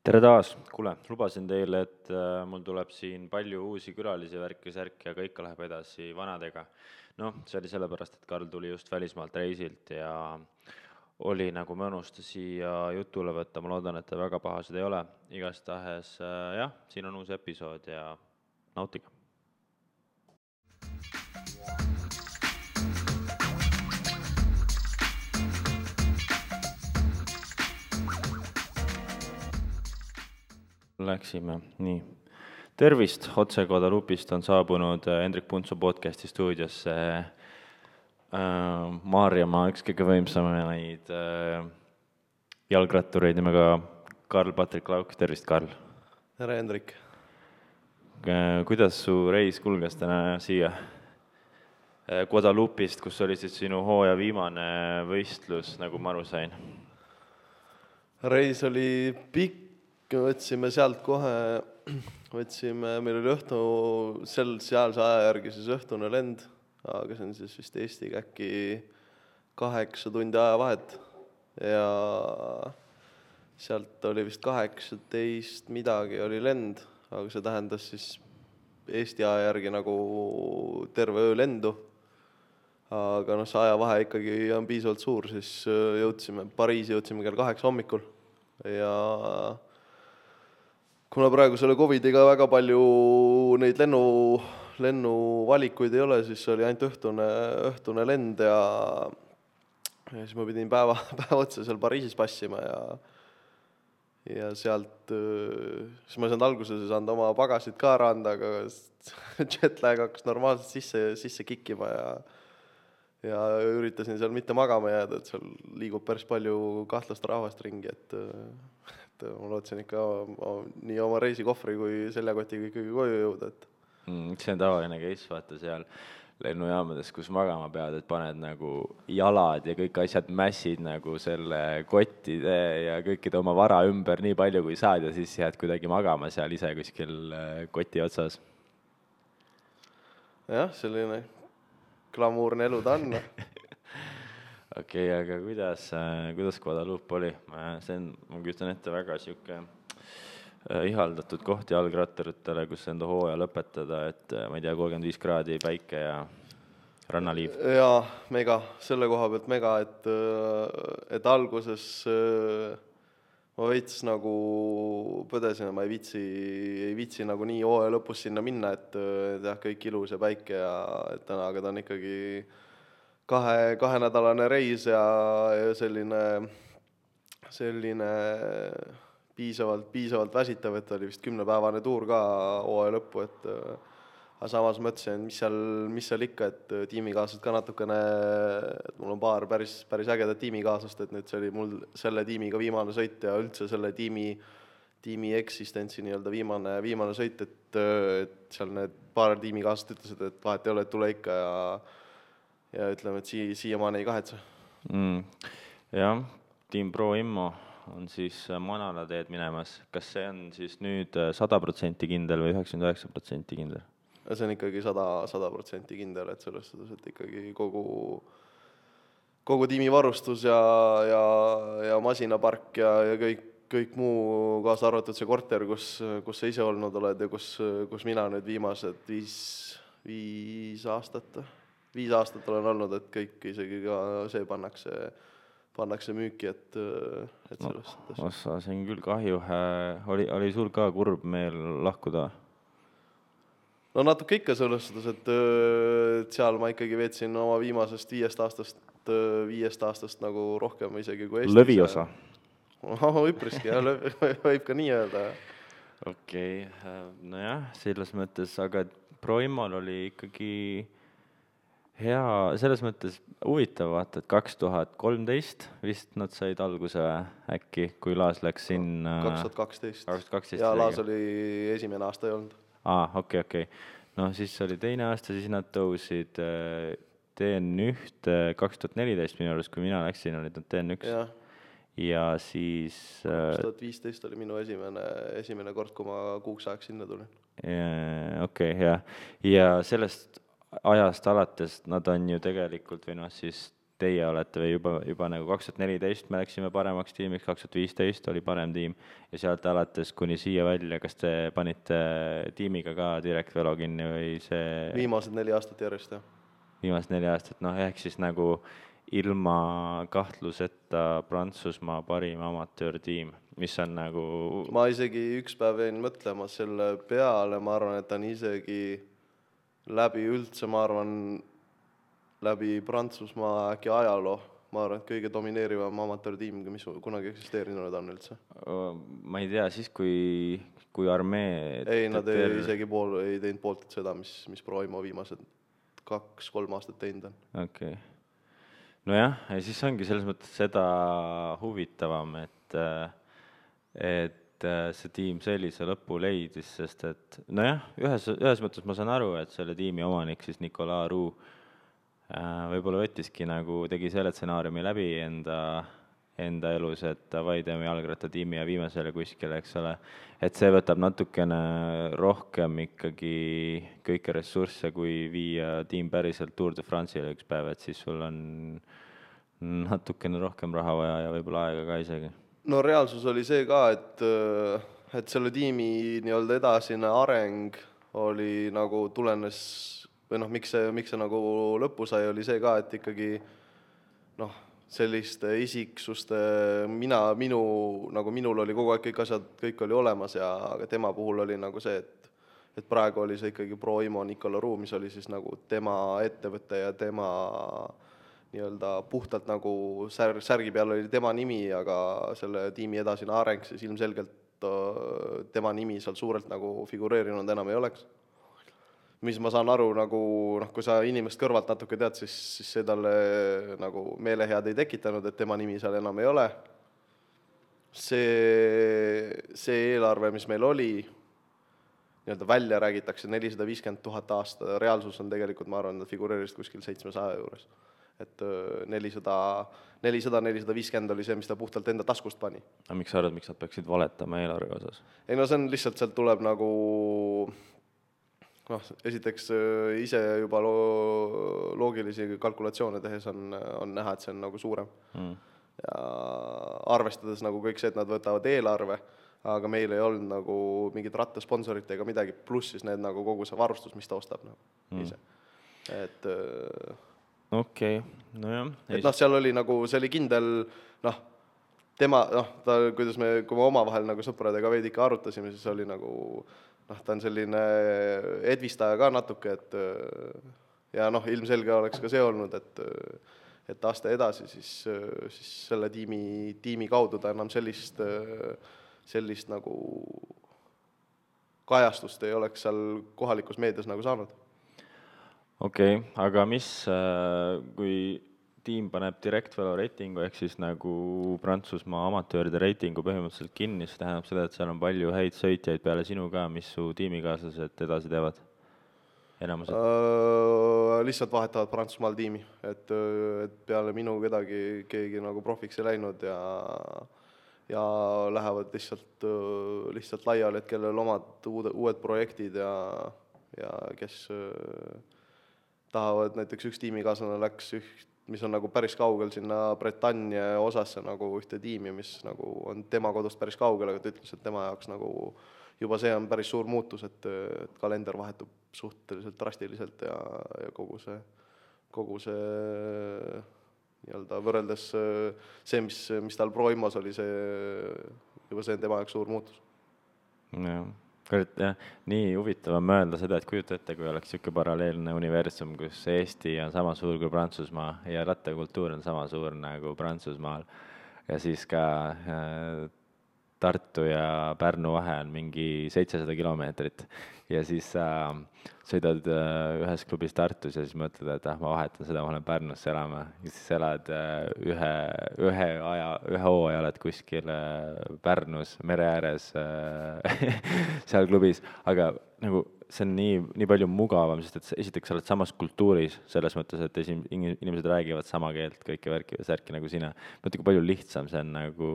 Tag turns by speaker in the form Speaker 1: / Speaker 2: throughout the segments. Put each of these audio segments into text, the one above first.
Speaker 1: tere taas, kuule, lubasin teile, et äh, mul tuleb siin palju uusi külalisi, värki-särki, aga ikka läheb edasi vanadega. noh, see oli sellepärast, et Karl tuli just välismaalt reisilt ja oli nagu mõnus ta siia jutule võtta, ma loodan, et te väga pahased ei ole. igastahes äh, jah, siin on uus episood ja nautige. Läksime, nii. tervist, otse Guadalupist on saabunud äh, Hendrik Puntsu podcasti stuudiosse äh, Maarjamaa üks kõige võimsamaid äh, jalgrattureid nimega Karl-Patrik Lauk, tervist, Karl!
Speaker 2: tere, Hendrik!
Speaker 1: Äh, kuidas su reis kulges täna siia äh, Guadalupist, kus oli siis sinu hooaja viimane võistlus, nagu ma aru sain?
Speaker 2: reis oli pikk, võtsime sealt kohe, võtsime, meil oli õhtu, sel, sealse aja järgi siis õhtune lend, aga see on siis vist Eestiga äkki kaheksa tundi ajavahet ja sealt oli vist kaheksateist midagi oli lend, aga see tähendas siis Eesti aja järgi nagu terve öö lendu. aga noh, see ajavahe ikkagi on piisavalt suur, siis äh, jõudsime, Pariisi jõudsime kell kaheksa hommikul ja kuna praegu selle Covidiga väga palju neid lennu, lennuvalikuid ei ole, siis oli ainult õhtune, õhtune lend ja ja siis ma pidin päeva, päeva otsa seal Pariisis passima ja ja sealt, siis ma ei saanud alguses ei saanud oma pagasit ka ära anda, aga jetlag hakkas normaalselt sisse, sisse kikkima ja ja üritasin seal mitte magama jääda, et seal liigub päris palju kahtlast rahvast ringi, et et ma lootsin ikka nii oma reisikohvri kui seljakotiga ikkagi koju jõuda, et
Speaker 1: mm,. see on tavaline case, vaata seal lennujaamades, kus magama pead, et paned nagu jalad ja kõik asjad mässid nagu selle kottide ja kõikide oma vara ümber nii palju, kui saad ja siis jääd kuidagi magama seal ise kuskil äh, koti otsas.
Speaker 2: jah, selline glamuurne elu ta on
Speaker 1: okei okay,, aga kuidas, äh, kuidas Guadalupe oli? see on, ma kujutan ette, väga niisugune äh, ihaldatud koht jalgratturitele, kus enda hooaja lõpetada, et äh, ma ei tea, kolmkümmend viis kraadi päike ja rannaliiv.
Speaker 2: jaa, mega, selle koha pealt mega, et, et alguses ma veits nagu põdesin, ma ei viitsi, ei viitsi nagu nii hooaja lõpus sinna minna, et jah, kõik ilus ja päike ja et täna, aga ta on ikkagi kahe, kahenädalane reis ja, ja selline, selline piisavalt, piisavalt väsitav, et oli vist kümnepäevane tuur ka hooaja lõppu, et aga samas mõtlesin, mis seal, mis seal ikka, et tiimikaaslased ka natukene, et mul on paar päris, päris ägedat tiimikaaslast, et nüüd see oli mul selle tiimiga viimane sõit ja üldse selle tiimi, tiimi eksistentsi nii-öelda viimane, viimane sõit, et, et seal need paar tiimikaaslased ütlesid, et vahet ei ole, et tule ikka ja ja ütleme, et sii-, siiamaani ei kahetse
Speaker 1: mm,. jah, Team Pro Immo on siis äh, Manala teed minemas, kas see on siis nüüd äh, sada protsenti kindel või üheksakümmend üheksa protsenti kindel?
Speaker 2: see on ikkagi sada, sada protsenti kindel, et selles suhtes, et ikkagi kogu, kogu tiimi varustus ja, ja, ja masinapark ja, ja kõik, kõik muu, kaasa arvatud see korter, kus, kus sa ise olnud oled ja kus, kus mina nüüd viimased viis, viis aastat viis aastat olen olnud, et kõik, isegi ka see pannakse, pannakse müüki, et, et selles suhtes
Speaker 1: no,. ossa, see on küll kahju, oli, oli sul ka kurb meel lahkuda?
Speaker 2: no natuke ikka selles suhtes, et, et seal ma ikkagi veetsin oma viimasest viiest aastast, viiest aastast nagu rohkem isegi kui
Speaker 1: Eestis. lõviosa?
Speaker 2: no üpriski jah, võib ka nii öelda,
Speaker 1: okei okay., nojah, selles mõttes, aga Proimol oli ikkagi hea, selles mõttes huvitav vaata, et kaks tuhat kolmteist vist nad said alguse äkki, kui Laas läks sinna.
Speaker 2: kaks tuhat kaksteist.
Speaker 1: kaks tuhat kaksteist.
Speaker 2: ja Laas oli esimene aasta ei olnud.
Speaker 1: aa, okei okay,, okei okay.. noh, siis oli teine aasta, siis nad tõusid äh, TN1 kaks tuhat neliteist minu arust, kui mina läksin, olid nad TN1. ja siis.
Speaker 2: Äh, kaks tuhat viisteist oli minu esimene, esimene kord, kui ma kuuks ajaks sinna tulin.
Speaker 1: okei okay,, jah, ja sellest ajast alates nad on ju tegelikult või noh, siis teie olete või juba, juba nagu kaks tuhat neliteist me läksime paremaks tiimiks, kaks tuhat viisteist oli parem tiim ja sealt alates kuni siia välja, kas te panite tiimiga ka Direct Velo kinni või see
Speaker 2: viimased neli aastat järjest, jah.
Speaker 1: viimased neli aastat, noh, ehk siis nagu ilma kahtluseta Prantsusmaa parim amatöörtiim, mis on nagu
Speaker 2: ma isegi üks päev jäin mõtlema selle peale, ma arvan, et on isegi läbi üldse, ma arvan, läbi Prantsusmaa äkki ajaloo, ma arvan, et kõige domineerivam amatöörtiim, mis kunagi eksisteerinud on üldse.
Speaker 1: ma ei tea, siis kui, kui armee
Speaker 2: ei, nad ei, isegi pool, ei teinud poolt seda, mis, mis Proimo viimased kaks-kolm aastat teinud on.
Speaker 1: okei okay. nojah, ja siis ongi selles mõttes seda huvitavam, et, et see tiim sellise lõpu leidis, sest et nojah, ühes, ühes mõttes ma saan aru, et selle tiimi omanik siis Nicolas Roux Äh, võib-olla võttiski nagu, tegi selle stsenaariumi läbi enda, enda elus, et davai, teeme jalgrattatiimi ja viime selle kuskile, eks ole. et see võtab natukene rohkem ikkagi kõiki ressursse, kui viia tiim päriselt Tour de France'ile üks päev, et siis sul on natukene rohkem raha vaja ja võib-olla aega ka isegi.
Speaker 2: No reaalsus oli see ka, et, et selle tiimi nii-öelda edasine areng oli nagu tulenes või noh, miks see, miks see nagu lõppu sai, oli see ka, et ikkagi noh, selliste isiksuste, mina, minu, nagu minul oli kogu aeg kõik asjad, kõik oli olemas ja tema puhul oli nagu see, et et praegu oli see ikkagi Pro Imo Nicola Ruu, mis oli siis nagu tema ettevõte ja tema nii-öelda puhtalt nagu sär-, särgi peal oli tema nimi, aga selle tiimi edasine areng siis ilmselgelt äh, tema nimi seal suurelt nagu figureerinud enam ei oleks mis ma saan aru, nagu noh, kui sa inimest kõrvalt natuke tead, siis, siis see talle nagu meelehead ei tekitanud, et tema nimi seal enam ei ole. see, see eelarve, mis meil oli, nii-öelda välja räägitakse nelisada viiskümmend tuhat aasta, reaalsus on tegelikult, ma arvan, nad figureerisid kuskil seitsmesaja juures. Et nelisada, nelisada, nelisada viiskümmend oli see, mis ta puhtalt enda taskust pani.
Speaker 1: aga miks sa arvad, miks nad peaksid valetama eelarve osas?
Speaker 2: ei no see on lihtsalt, sealt tuleb nagu noh, esiteks äh, ise juba loo-, loogilisi kalkulatsioone tehes on, on näha, et see on nagu suurem mm.. ja arvestades nagu kõik see, et nad võtavad eelarve, aga meil ei olnud nagu mingit rattasponsorit ega midagi, pluss siis need nagu kogu see varustus, mis ta ostab nagu mm. ise, et
Speaker 1: äh, okei okay., nojah.
Speaker 2: et noh, seal oli nagu, see oli kindel noh, tema noh, ta, kuidas me, kui me omavahel nagu sõpradega veidi ikka arutasime, siis oli nagu noh, ta on selline edvistaja ka natuke, et ja noh, ilmselge oleks ka see olnud, et et aasta edasi, siis, siis selle tiimi, tiimi kaudu ta enam sellist, sellist nagu kajastust ei oleks seal kohalikus meedias nagu saanud.
Speaker 1: Okei okay,, aga mis, kui tiim paneb direct velo reitingu ehk siis nagu Prantsusmaa amatööride reitingu põhimõtteliselt kinni, see tähendab seda, et seal on palju häid sõitjaid peale sinu ka, mis su tiimikaaslased edasi teevad? enamused
Speaker 2: uh,? Lihtsalt vahetavad Prantsusmaal tiimi, et, et peale minu kedagi keegi nagu profiks ei läinud ja ja lähevad lihtsalt, lihtsalt laiali, et kellel omad uued, uued projektid ja, ja kes tahavad, näiteks üks tiimikaaslane läks üht mis on nagu päris kaugel sinna Bretagne osasse nagu ühte tiimi, mis nagu on tema kodust päris kaugel, aga ta ütles, et tema jaoks nagu juba see on päris suur muutus, et, et kalender vahetub suhteliselt drastiliselt ja, ja kogu see, kogu see nii-öelda võrreldes see, mis, mis tal Pro-Imos oli, see, juba see on tema jaoks suur muutus.
Speaker 1: jah kurat jah, nii huvitav on mõelda seda, et kujuta ette, kui oleks niisugune paralleelne universum, kus Eesti on sama suur kui Prantsusmaa ja rattakultuur on sama suur nagu Prantsusmaal. ja siis ka äh, Tartu ja Pärnu vahe on mingi seitsesada kilomeetrit. Ja siis sa äh, sõidad äh, ühes klubis Tartus ja siis mõtled, et ah, ma vahetan seda, ma lähen Pärnusse elama. Ja siis elad äh, ühe, ühe aja, ühe hooaja oled kuskil äh, Pärnus mere ääres seal klubis, aga nagu see on nii, nii palju mugavam, sest et esiteks sa oled samas kultuuris, selles mõttes, et esim-, inimesed räägivad sama keelt, kõike värki ja särki nagu sina. mõtle, kui palju lihtsam see on nagu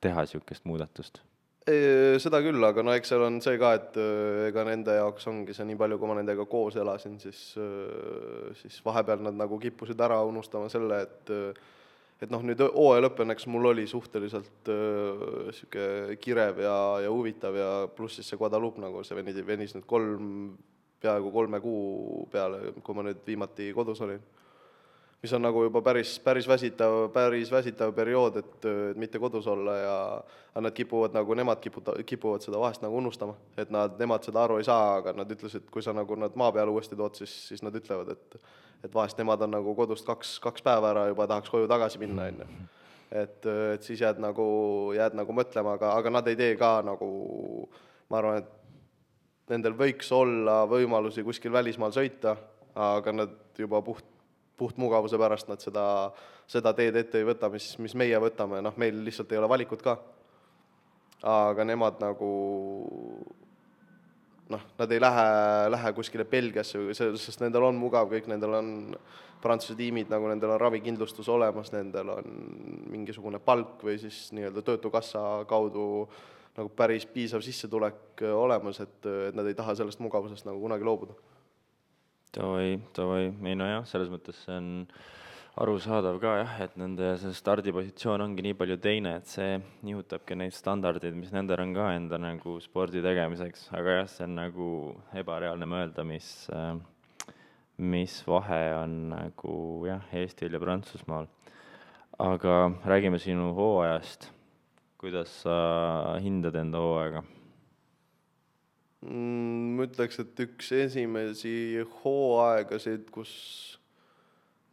Speaker 1: teha niisugust muudatust?
Speaker 2: Seda küll, aga no eks seal on see ka, et äh, ega nende jaoks ongi see nii palju, kui ma nendega koos elasin, siis, äh, siis vahepeal nad nagu kippusid ära unustama selle, et äh, et noh, nüüd hooaja lõpp õnneks mul oli suhteliselt niisugune kirev ja, ja huvitav ja pluss siis see Guadeloupe nagu see venis, venis nüüd kolm, peaaegu kolme kuu peale, kui ma nüüd viimati kodus olin mis on nagu juba päris, päris väsitav, päris väsitav periood, et, mitte kodus olla ja aga nad kipuvad nagu, nemad kiputa-, kipuvad seda vahest nagu unustama, et nad, nemad seda aru ei saa, aga nad ütlesid, kui sa nagu nad maa peale uuesti tood, siis, siis nad ütlevad, et et vahest nemad on nagu kodust kaks, kaks päeva ära juba, tahaks koju tagasi minna, on ju. et, et siis jääd nagu, jääd nagu mõtlema, aga, aga nad ei tee ka nagu, ma arvan, et nendel võiks olla võimalusi kuskil välismaal sõita, aga nad juba puht puhtmugavuse pärast nad seda, seda teed ette ei võta, mis, mis meie võtame, noh, meil lihtsalt ei ole valikut ka. aga nemad nagu noh, nad ei lähe, lähe kuskile Belgiasse, sest nendel on mugav kõik, nendel on Prantsuse tiimid, nagu nendel on ravikindlustus olemas, nendel on mingisugune palk või siis nii-öelda Töötukassa kaudu nagu päris piisav sissetulek olemas, et, et nad ei taha sellest mugavusest nagu kunagi loobuda
Speaker 1: Davai, davai, ei nojah, selles mõttes see on arusaadav ka jah, et nende see stardipositsioon ongi nii palju teine, et see nihutabki neid standardeid, mis nendel on ka enda nagu spordi tegemiseks, aga jah, see on nagu ebareaalne mõelda, mis, mis vahe on nagu jah, Eestil ja Prantsusmaal. aga räägime sinu hooajast, kuidas sa hindad enda hooaega?
Speaker 2: Ma ütleks, et üks esimesi hooaegasid, kus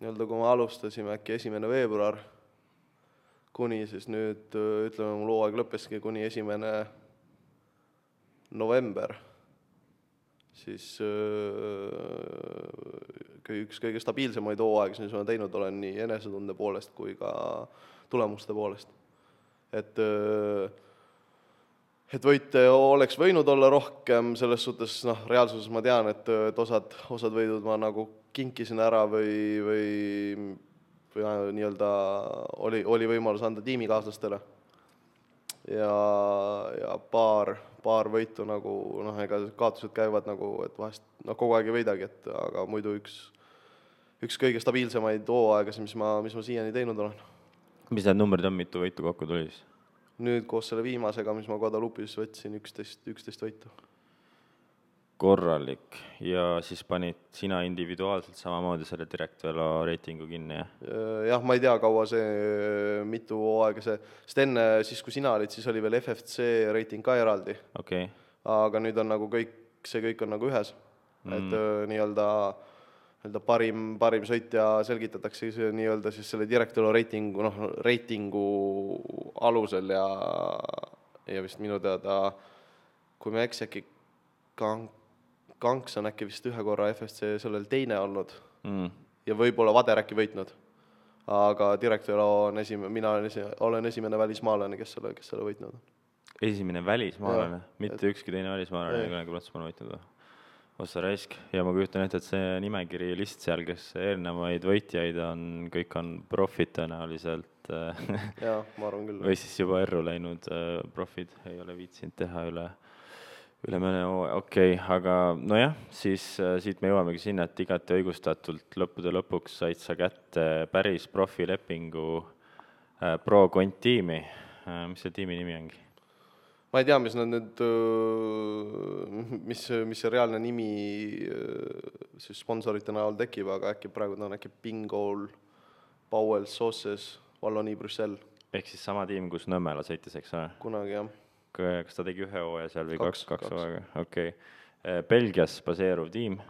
Speaker 2: nii-öelda, kui me alustasime äkki esimene veebruar, kuni siis nüüd ütleme, mul hooaeg lõppeski kuni esimene november, siis öö, üks kõige stabiilsemaid hooaegasid, mis ma teinud olen nii enesetunde poolest kui ka tulemuste poolest. et öö, et võite oleks võinud olla rohkem, selles suhtes noh, reaalsuses ma tean, et, et osad, osad võidud ma nagu kinkisin ära või, või, või nii-öelda oli, oli võimalus anda tiimikaaslastele. ja, ja paar, paar võitu nagu noh, ega kaotused käivad nagu, et vahest noh, kogu aeg ei võidagi, et aga muidu üks, üks kõige stabiilsemaid hooaegasid, mis ma, mis ma siiani teinud olen.
Speaker 1: mis need numbrid on, mitu võitu kokku tuli siis?
Speaker 2: Nüüd koos selle viimasega, mis ma Guadalupe'is võtsin, üksteist, üksteist võitu.
Speaker 1: korralik ja siis panid sina individuaalselt samamoodi selle Directvelo reitingu kinni, jah?
Speaker 2: jah, ma ei tea, kaua see, mitu hooaega see, sest enne, siis kui sina olid, siis oli veel FFC reiting ka eraldi
Speaker 1: okay..
Speaker 2: aga nüüd on nagu kõik, see kõik on nagu ühes mm., et nii-öelda äh, nii-öelda parim, parim sõitja selgitatakse nii-öelda siis selle direktori reitingu, noh, reitingu alusel ja, ja vist minu teada, kui ma ei eksi, äkki Kank, Kanks on äkki vist ühe korra FSC sellel teine olnud mm. ja võib-olla Vader äkki võitnud. aga direktor on esimene, mina olen esi-, olen esimene välismaalane, kes selle, kes selle võitnud on.
Speaker 1: esimene välismaalane, mitte et, ükski teine välismaalane ei ole kunagi Prantsusmaal võitnud või? Ossa raisk ja ma kujutan ette, et see nimekiri list seal, kes eelnevaid võitjaid on, kõik on profid tõenäoliselt
Speaker 2: jaa, ma arvan küll.
Speaker 1: või siis juba erru läinud äh, profid, ei ole viitsinud teha üle, üle mõne hooaja, okei okay,, aga nojah, siis äh, siit me jõuamegi sinna, et igati õigustatult lõppude lõpuks said sa kätte päris profilepingu äh, Pro Cont tiimi äh,, mis see tiimi nimi ongi?
Speaker 2: Ma ei tea, mis nad nüüd, mis, mis see reaalne nimi siis sponsorite näol tekib, aga äkki praegu ta on äkki Bingol, Powell, Sauces, Walloni, Brüssel.
Speaker 1: ehk siis sama tiim, kus Nõmmela sõitis, eks ole?
Speaker 2: kunagi, jah.
Speaker 1: kas ta tegi ühe hooaja seal või kaks, kaks, kaks hooaega, okei okay.. Belgias baseeruv tiim?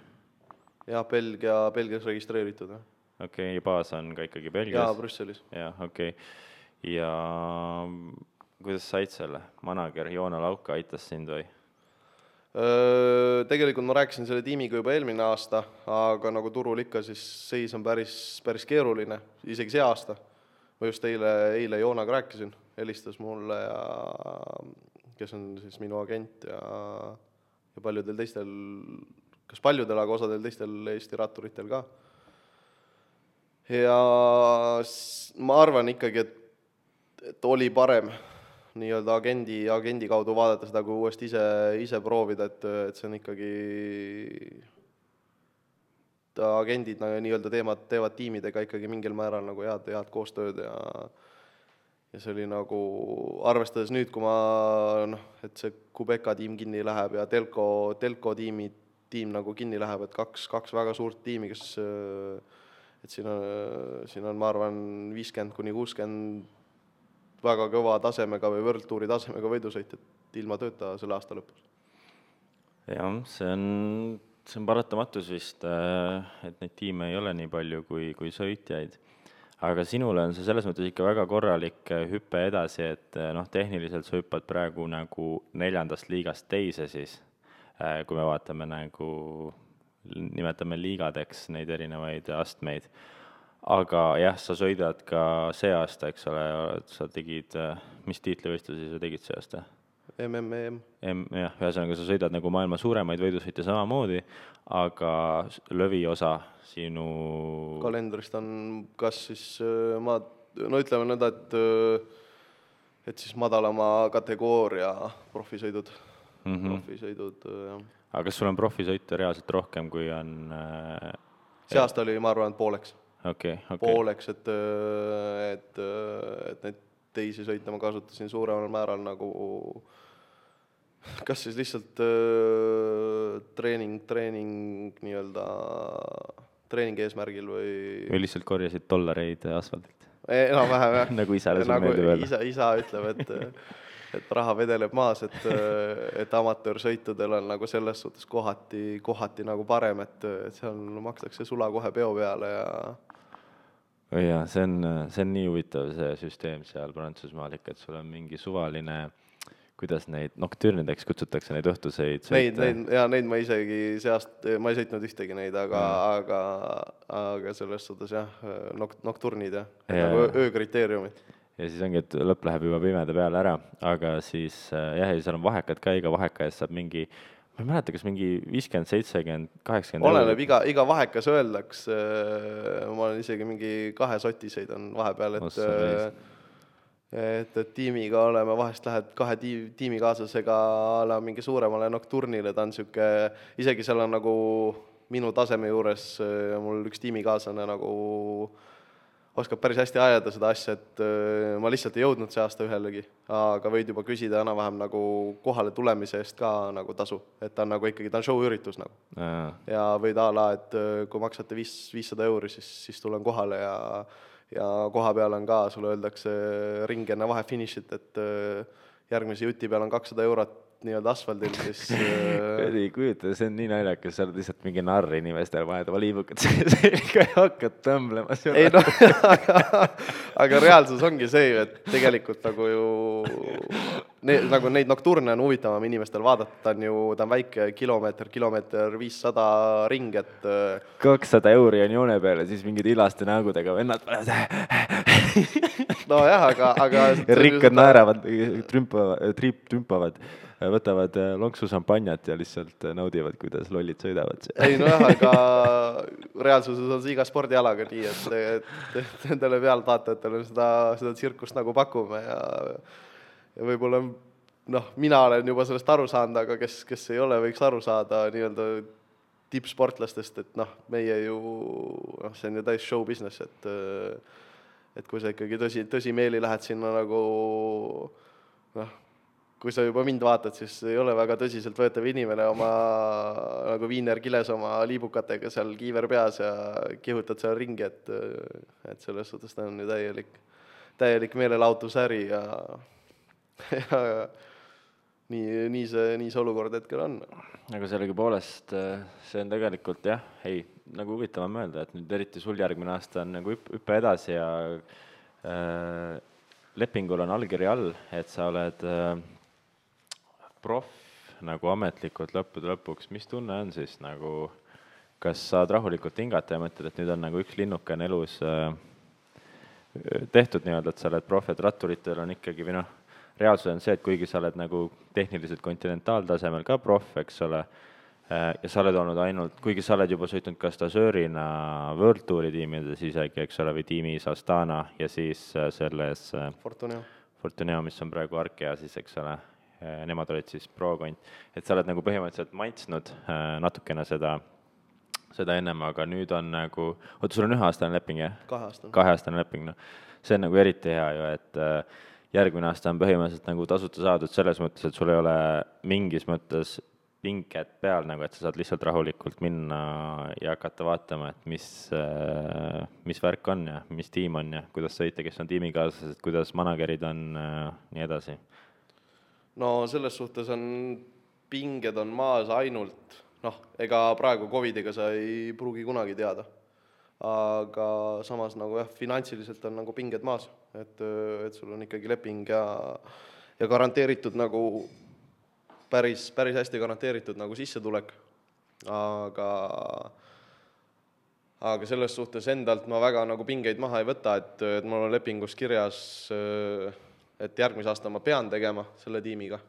Speaker 2: jah, Belgia, Belgias registreeritud, jah.
Speaker 1: okei okay,, ja baas on ka ikkagi Belgias?
Speaker 2: jaa, Brüsselis.
Speaker 1: jah, okei okay., ja kuidas said selle, manager Joona Lauka aitas sind või?
Speaker 2: Tegelikult ma rääkisin selle tiimiga juba eelmine aasta, aga nagu turul ikka, siis seis on päris, päris keeruline, isegi see aasta. ma just eile, eile Joonaga rääkisin, helistas mulle ja kes on siis minu agent ja, ja paljudel teistel, kas paljudel, aga osadel teistel Eesti ratturitel ka. ja ma arvan ikkagi, et, et oli parem nii-öelda agendi, agendi kaudu vaadata seda, kui uuesti ise, ise proovida, et, et see on ikkagi, agendid nagu nii-öelda teevad, teevad tiimidega ikkagi mingil määral nagu head, head koostööd ja ja see oli nagu, arvestades nüüd, kui ma noh, et see Kubeka tiim kinni läheb ja Telko, Telko tiimi, tiim nagu kinni läheb, et kaks, kaks väga suurt tiimi, kes et siin on, siin on, ma arvan, viiskümmend kuni kuuskümmend väga kõva tasemega või World Touri tasemega võidusõitjat ilma tööta selle aasta lõpus.
Speaker 1: jah, see on, see on paratamatus vist, et neid tiime ei ole nii palju kui, kui sõitjaid aga sinule on see selles mõttes ikka väga korralik äh, hüpe edasi, et äh, noh, tehniliselt sa hüppad praegu nagu neljandast liigast teise siis, äh, kui me vaatame nagu, nimetame liigadeks neid erinevaid astmeid. Aga jah, sa sõidad ka see aasta, eks ole, sa tegid, mis tiitlivõistlusi sa tegid see aasta?
Speaker 2: MM-EM.
Speaker 1: M, jah, ühesõnaga sa sõidad nagu maailma suuremaid võidusõite samamoodi, aga lõviosa sinu
Speaker 2: kalendrist on kas siis äh, ma, no ütleme nõnda, et äh, et siis madalama kategooria profisõidud mm, -hmm. profisõidud, äh, jah.
Speaker 1: aga kas sul on profisõite reaalselt rohkem, kui on äh,
Speaker 2: see aasta oli, ma arvan, et pooleks
Speaker 1: okay,. Okay.
Speaker 2: pooleks, et, et, et neid teisi sõite ma kasutasin suuremal määral nagu kas siis lihtsalt äh, treening, treening nii-öelda treeningi eesmärgil või
Speaker 1: või lihtsalt korjasid dollareid asfaldilt?
Speaker 2: enam-vähem jah
Speaker 1: nagu isale sul
Speaker 2: nagu
Speaker 1: meeldib öelda.
Speaker 2: isa, isa ütleb, et et raha vedeleb maas, et, et amatöörsõitudel on nagu selles suhtes kohati, kohati nagu parem, et, et seal makstakse sula kohe peo peale ja
Speaker 1: jaa, see on, see on nii huvitav, see süsteem seal Prantsusmaal ikka, et sul on mingi suvaline äh, kuidas neid noktüürnideks kutsutakse, neid õhtuseid?
Speaker 2: Neid, neid, jaa, neid ma isegi see aasta, ma ei sõitnud ühtegi neid, aga mm., aga, aga selles suhtes jah, nok-, nokturnid jah ja., nagu öökriteeriumid.
Speaker 1: ja siis ongi, et lõpp läheb juba pimeda peale ära, aga siis jah, ja seal on vahekad ka, iga vaheka eest saab mingi ma ei mäleta, kas mingi viiskümmend, seitsekümmend, kaheksakümmend
Speaker 2: oleneb, iga, iga vahekas öeldakse, ma olen isegi mingi kahe soti sõidan vahepeal, et Ossa, et, et tiimiga oleme, vahest lähed kahe tiim, tiimikaaslasega a la mingi suuremale nokturnile, ta on niisugune, isegi seal on nagu minu taseme juures mul üks tiimikaaslane nagu oskab päris hästi ajada seda asja, et äh, ma lihtsalt ei jõudnud see aasta ühelegi, aga võid juba küsida enam-vähem nagu kohale tulemise eest ka nagu tasu, et ta on nagu ikkagi, ta on show-üritus nagu. ja võid a la, et äh, kui maksate viis, viissada euri, siis, siis tulen kohale ja ja koha peal on ka, sulle öeldakse ring enne vahefinišit, et äh, järgmise juti peal on kakssada eurot nii-öelda asfaldil, siis
Speaker 1: äh, ei kujuta, see on nii naljakas, sa oled lihtsalt mingi narr inimestele, paned oma liibukad selga ja hakkad tõmblema.
Speaker 2: ei noh, aga, aga reaalsus ongi see ju, et tegelikult nagu ju ne-, nagu neid nokturne on huvitavam inimestel vaadata, ta on ju, ta on väike, kilomeeter, kilomeeter viissada ring, et äh,
Speaker 1: kakssada euri on joone peal ja siis mingid ilaste nägudega vennad panevad
Speaker 2: nojah, aga, aga
Speaker 1: rikkad naeravad, trümpavad, triip, trümpavad võtavad äh, lonksu šampanjat ja lihtsalt äh, naudivad, kuidas lollid sõidavad.
Speaker 2: ei nojah, aga reaalsuses on see iga spordialaga nii, et, et, et nendele pealtvaatajatele seda, seda tsirkust nagu pakume ja ja võib-olla noh, mina olen juba sellest aru saanud, aga kes, kes ei ole, võiks aru saada nii-öelda tippsportlastest, et noh, meie ju noh, see on ju täis show business, et et kui sa ikkagi tõsi, tõsimeeli lähed sinna nagu noh, kui sa juba mind vaatad, siis ei ole väga tõsiseltvõetav inimene oma nagu viinerkiles oma liibukatega seal kiiver peas ja kihutad seal ringi, et et selles suhtes ta on ju täielik, täielik meelelahutusäri ja, ja nii, nii see, nii see olukord hetkel on.
Speaker 1: aga sellegipoolest see on tegelikult jah, ei, nagu huvitav on mõelda, et nüüd eriti sul järgmine aasta on nagu hüppe, hüppe edasi ja äh, lepingul on allkiri all, et sa oled äh, proff nagu ametlikult lõppude lõpuks, mis tunne on siis nagu, kas saad rahulikult hingata ja mõtled, et nüüd on nagu üks linnuke on elus äh, tehtud nii-öelda, et sa oled proff, et ratturitel on ikkagi või noh, reaalsus on see, et kuigi sa oled nagu tehniliselt kontinentaaltasemel ka proff, eks ole, äh, ja sa oled olnud ainult, kuigi sa oled juba sõitnud ka stažöörina World Touri tiimides isegi, eks ole, või tiimis Astana ja siis äh, selles
Speaker 2: Fortunia
Speaker 1: Fortuneo, mis on praegu Arkea siis, eks ole, nemad olid siis pro-kond, et sa oled nagu põhimõtteliselt maitsnud natukene seda, seda ennem, aga nüüd on nagu, oota, sul on üheaastane leping, jah?
Speaker 2: kaheaastane.
Speaker 1: kaheaastane leping, noh, see on nagu eriti hea ju, et järgmine aasta on põhimõtteliselt nagu tasuta saadud selles mõttes, et sul ei ole mingis mõttes pinget peal nagu, et sa saad lihtsalt rahulikult minna ja hakata vaatama, et mis, mis värk on ja mis tiim on ja kuidas sõita, kes on tiimikaaslased, kuidas manager'id on, nii edasi.
Speaker 2: no selles suhtes on, pinged on maas ainult, noh, ega praegu Covidiga sa ei pruugi kunagi teada. aga samas nagu jah, finantsiliselt on nagu pinged maas, et, et sul on ikkagi leping ja, ja garanteeritud nagu päris, päris hästi garanteeritud nagu sissetulek, aga aga selles suhtes endalt ma väga nagu pingeid maha ei võta, et, et mul on lepingus kirjas, et järgmise aasta ma pean tegema selle tiimiga.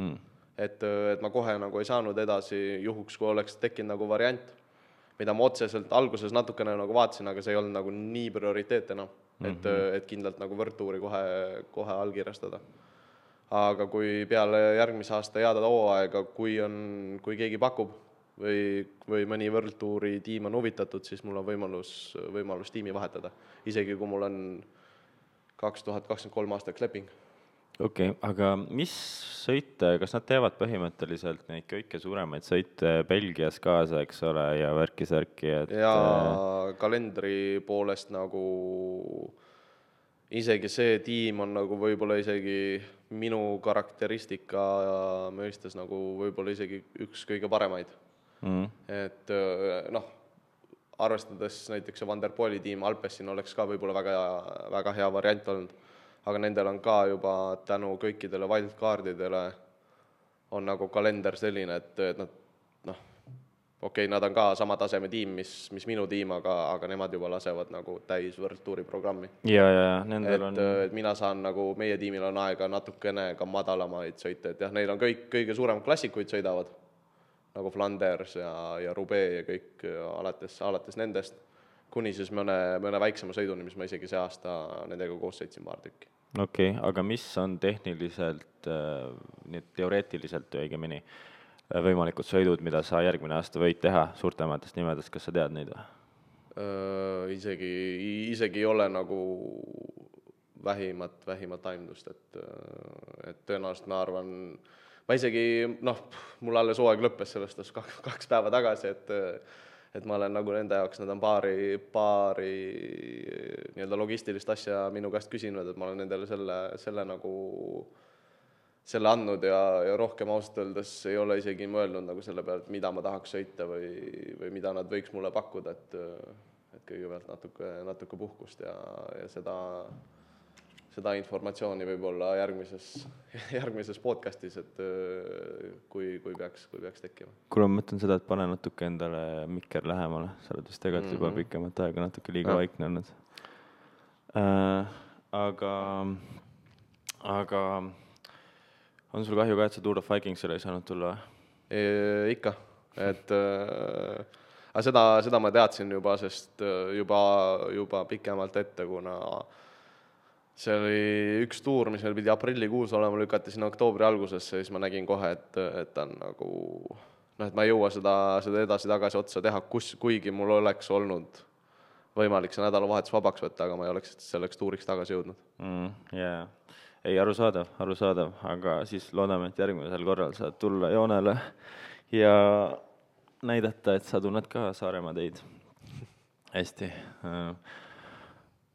Speaker 2: Mm.. et, et ma kohe nagu ei saanud edasi, juhuks kui oleks tekkinud nagu variant, mida ma otseselt alguses natukene nagu vaatasin, aga see ei olnud nagu nii prioriteet enam mm, -hmm. et, et kindlalt nagu võrdtuuri kohe, kohe allkirjastada aga kui peale järgmise aasta head hooaega, kui on, kui keegi pakub või, või mõni World Touri tiim on huvitatud, siis mul on võimalus, võimalus tiimi vahetada. isegi kui mul on kaks tuhat kakskümmend kolm aastaks leping.
Speaker 1: Okei okay,, aga mis sõite, kas nad teevad põhimõtteliselt neid kõiki suuremaid sõite Belgias kaasa, eks ole, ja värki-särki,
Speaker 2: et jaa, kalendri poolest nagu isegi see tiim on nagu võib-olla isegi minu karakteristika mõistes nagu võib-olla isegi üks kõige paremaid. Mm.. et noh, arvestades näiteks Van der Poeli tiim, Alpesin oleks ka võib-olla väga, väga hea variant olnud, aga nendel on ka juba tänu kõikidele wildcardidele on nagu kalender selline, et, et nad okei okay,, nad on ka sama taseme tiim, mis, mis minu tiim, aga, aga nemad juba lasevad nagu täis World Touri programmi.
Speaker 1: ja, ja, ja nendel
Speaker 2: et,
Speaker 1: on.
Speaker 2: et mina saan nagu, meie tiimil on aega natukene ka madalamaid sõite, et jah, neil on kõik, kõige suuremad klassikuid sõidavad, nagu Flanders ja, ja Roubaix ja kõik alates, alates nendest, kuni siis mõne, mõne väiksema sõiduni, mis ma isegi see aasta nendega koos sõitsin paar tükki.
Speaker 1: okei okay,, aga mis on tehniliselt, äh, nii teoreetiliselt õigemini äh, võimalikud sõidud, mida sa järgmine aasta võid teha suurtematest nimedest, kas sa tead neid või?
Speaker 2: Isegi, isegi ei ole nagu vähimat, vähimat aimdust, et, et tõenäoliselt ma arvan, ma isegi noh, mul alles hooaeg lõppes sellest kaks, kaks päeva tagasi, et et ma olen nagu nende jaoks, nad on paari, paari nii-öelda logistilist asja minu käest küsinud, et ma olen nendele selle, selle nagu selle andnud ja, ja rohkem ausalt öeldes ei ole isegi mõelnud nagu selle peale, et mida ma tahaks sõita või, või mida nad võiks mulle pakkuda, et et kõigepealt natuke, natuke puhkust ja, ja seda, seda informatsiooni võib-olla järgmises, järgmises podcastis, et kui, kui peaks, kui peaks tekkima.
Speaker 1: kuule, ma mõtlen seda, et pane natuke endale mikker lähemale, sa oled vist tegelikult mm -hmm. juba mhm. pikemat aega natuke liiga ja. vaikne olnud äh,. aga, aga on sul kahju ka, et sa Tour of Vikingsile ei saanud tulla
Speaker 2: või? ikka, et äh, aga seda, seda ma teadsin juba, sest äh, juba, juba pikemalt ette, kuna see oli üks tuur, mis meil pidi aprillikuus olema, lükati sinna oktoobri algusesse siis ma nägin kohe, et, et ta on nagu noh, et ma ei jõua seda, seda edasi-tagasi otsa teha, kus, kuigi mul oleks olnud võimalik see nädalavahetus vabaks võtta, aga ma ei oleks selleks tuuriks tagasi jõudnud
Speaker 1: mm,. Yeah ei, arusaadav, arusaadav, aga siis loodame, et järgmisel korral saad tulla joonele ja näidata, et sa tunned ka Saaremaa teid hästi.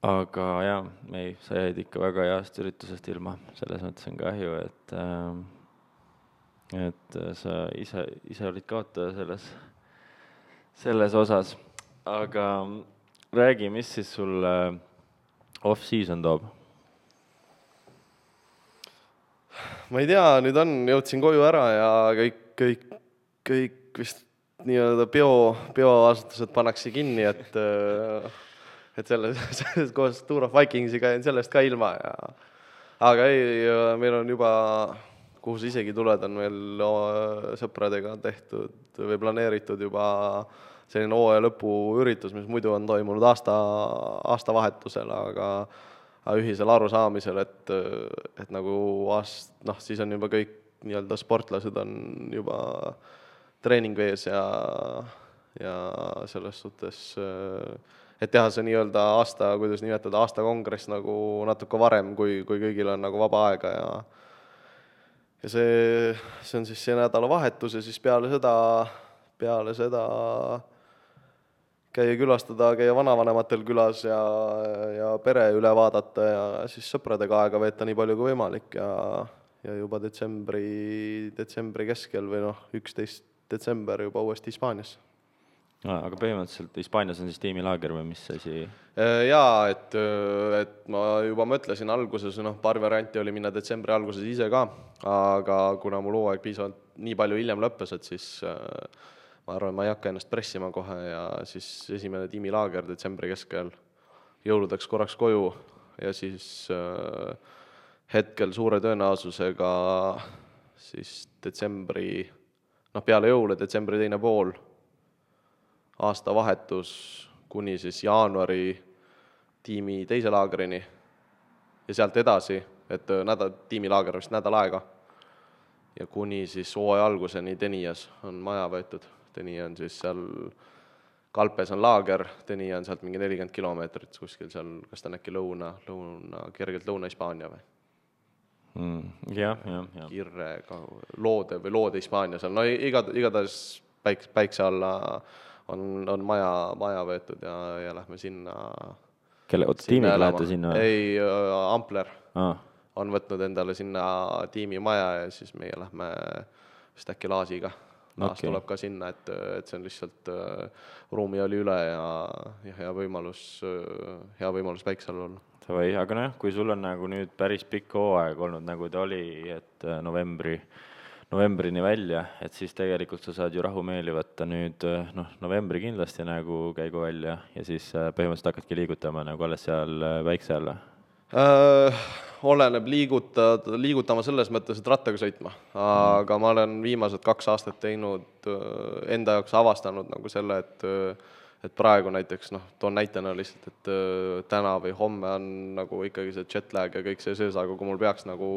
Speaker 1: Aga jaa, ei, sa jäid ikka väga heast üritusest ilma, selles mõttes on kahju, et et sa ise, ise olid kaotaja selles, selles osas. aga räägi, mis siis sulle off-season toob
Speaker 2: ma ei tea, nüüd on, jõudsin koju ära ja kõik, kõik, kõik vist nii-öelda peo, peoasutused pannakse kinni, et et selle, selles koos Tour of Vikingsiga jäin sellest ka ilma ja aga ei, meil on juba, kuhu sa isegi tuled, on meil sõpradega tehtud või planeeritud juba selline hooaja lõpuüritus, mis muidu on toimunud aasta, aastavahetusel, aga ühisel arusaamisel, et, et nagu aast-, noh, siis on juba kõik nii-öelda sportlased on juba treeningvees ja, ja selles suhtes, et teha see nii-öelda aasta, kuidas nimetada, aastakongress nagu natuke varem, kui, kui kõigil on nagu vaba aega ja ja see, see on siis see nädalavahetus ja siis peale seda, peale seda käia külastada, käia vanavanematel külas ja, ja pere üle vaadata ja siis sõpradega aega veeta nii palju kui võimalik ja, ja juba detsembri, detsembri keskel või noh, üksteist detsember juba uuesti Hispaanias
Speaker 1: aga põhimõtteliselt Hispaanias on siis tiimilaager või mis asi?
Speaker 2: Äh, jaa, et, äh, et ma juba mõtlesin alguses, noh, paar varianti oli minna detsembri alguses ise ka, aga kuna mul hooaeg piisavalt nii palju hiljem lõppes, et siis äh, ma arvan, ma ei hakka ennast pressima kohe ja siis esimene tiimilaager detsembri keskel, jõuludeks korraks koju ja siis hetkel suure tõenäosusega siis detsembri, noh, peale jõule detsembri teine pool aastavahetus kuni siis jaanuari tiimi teise laagrini ja sealt edasi, et äh, nädal, tiimilaager vist nädal aega. ja kuni siis hooaja alguseni Tenias on maja võetud, Tenia on siis seal, Kalpes on laager, Tenia on sealt mingi nelikümmend kilomeetrit kuskil seal, kas ta on äkki lõuna, lõuna, kergelt Lõuna-Hispaania või
Speaker 1: mm,? jah, jah, jah.
Speaker 2: Kirre, Loode või Loode Hispaania seal, no iga, igatahes päik-, päikse alla on, on maja, maja võetud ja, ja lähme sinna.
Speaker 1: kelle, oota, tiimiga lähete sinna?
Speaker 2: ei äh,, Ampler
Speaker 1: ah.
Speaker 2: on võtnud endale sinna tiimimaja ja siis meie lähme vist äkki Laasiga. Laas okay. tuleb ka sinna, et, et see on lihtsalt äh,, ruumi oli üle ja, ja hea võimalus äh,, hea võimalus päikse all olla.
Speaker 1: Davai, aga nojah, kui sul on nagu nüüd päris pikk hooaeg olnud, nagu ta oli, et äh, novembri äh, novembrini välja, et siis tegelikult sa saad ju rahumeeli võtta nüüd eh, noh, novembri kindlasti nagu käigu välja ja siis eh, põhimõtteliselt hakkadki liigutama nagu alles seal eh, päikse all
Speaker 2: äh,? oleneb, liigutad, liigutama selles mõttes, et rattaga sõitma, aga ma olen viimased kaks aastat teinud enda jaoks avastanud nagu selle, et et praegu näiteks noh, toon näitena lihtsalt, et täna või homme on nagu ikkagi see jet lag ja kõik see sees, aga kui mul peaks nagu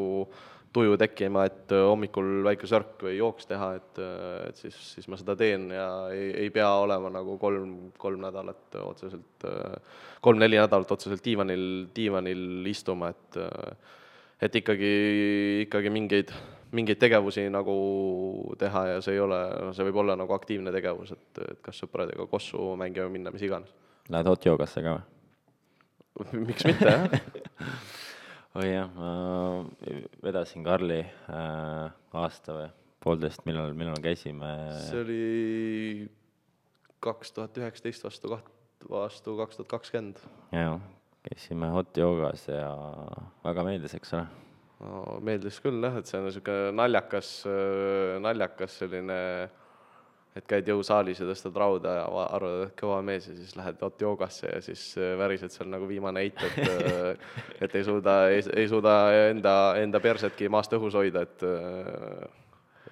Speaker 2: tuju tekkima, et äh, hommikul väike sörk või jooks teha, et, äh, et siis, siis ma seda teen ja ei, ei pea olema nagu kolm, kolm nädalat otseselt, äh, kolm-neli nädalat otseselt diivanil, diivanil istuma, et et ikkagi, ikkagi mingeid, mingeid tegevusi nagu teha ja see ei ole, see võib olla nagu aktiivne tegevus, et, et kas sõpradega kossu mängima minna, mis iganes.
Speaker 1: Lähed hot joogasse ka
Speaker 2: või miks mitte, jah
Speaker 1: oi jah, ma vedasin Karli äh, aasta või poolteist, millal, millal käisime?
Speaker 2: see oli kaks tuhat üheksateist vastu kaht-, vastu kaks tuhat kakskümmend.
Speaker 1: jah, käisime hot joogas ja väga meeldis, eks ole
Speaker 2: no,? meeldis küll jah, et see on niisugune naljakas, naljakas selline äh, et käid jõusaalis ja tõstad rauda ja arvad, et kõva mees ja siis lähed hot joogasse ja siis äh, värised seal nagu viimane eit, et äh, et ei suuda, ei, suuda enda, enda persetki maast õhus hoida, et äh,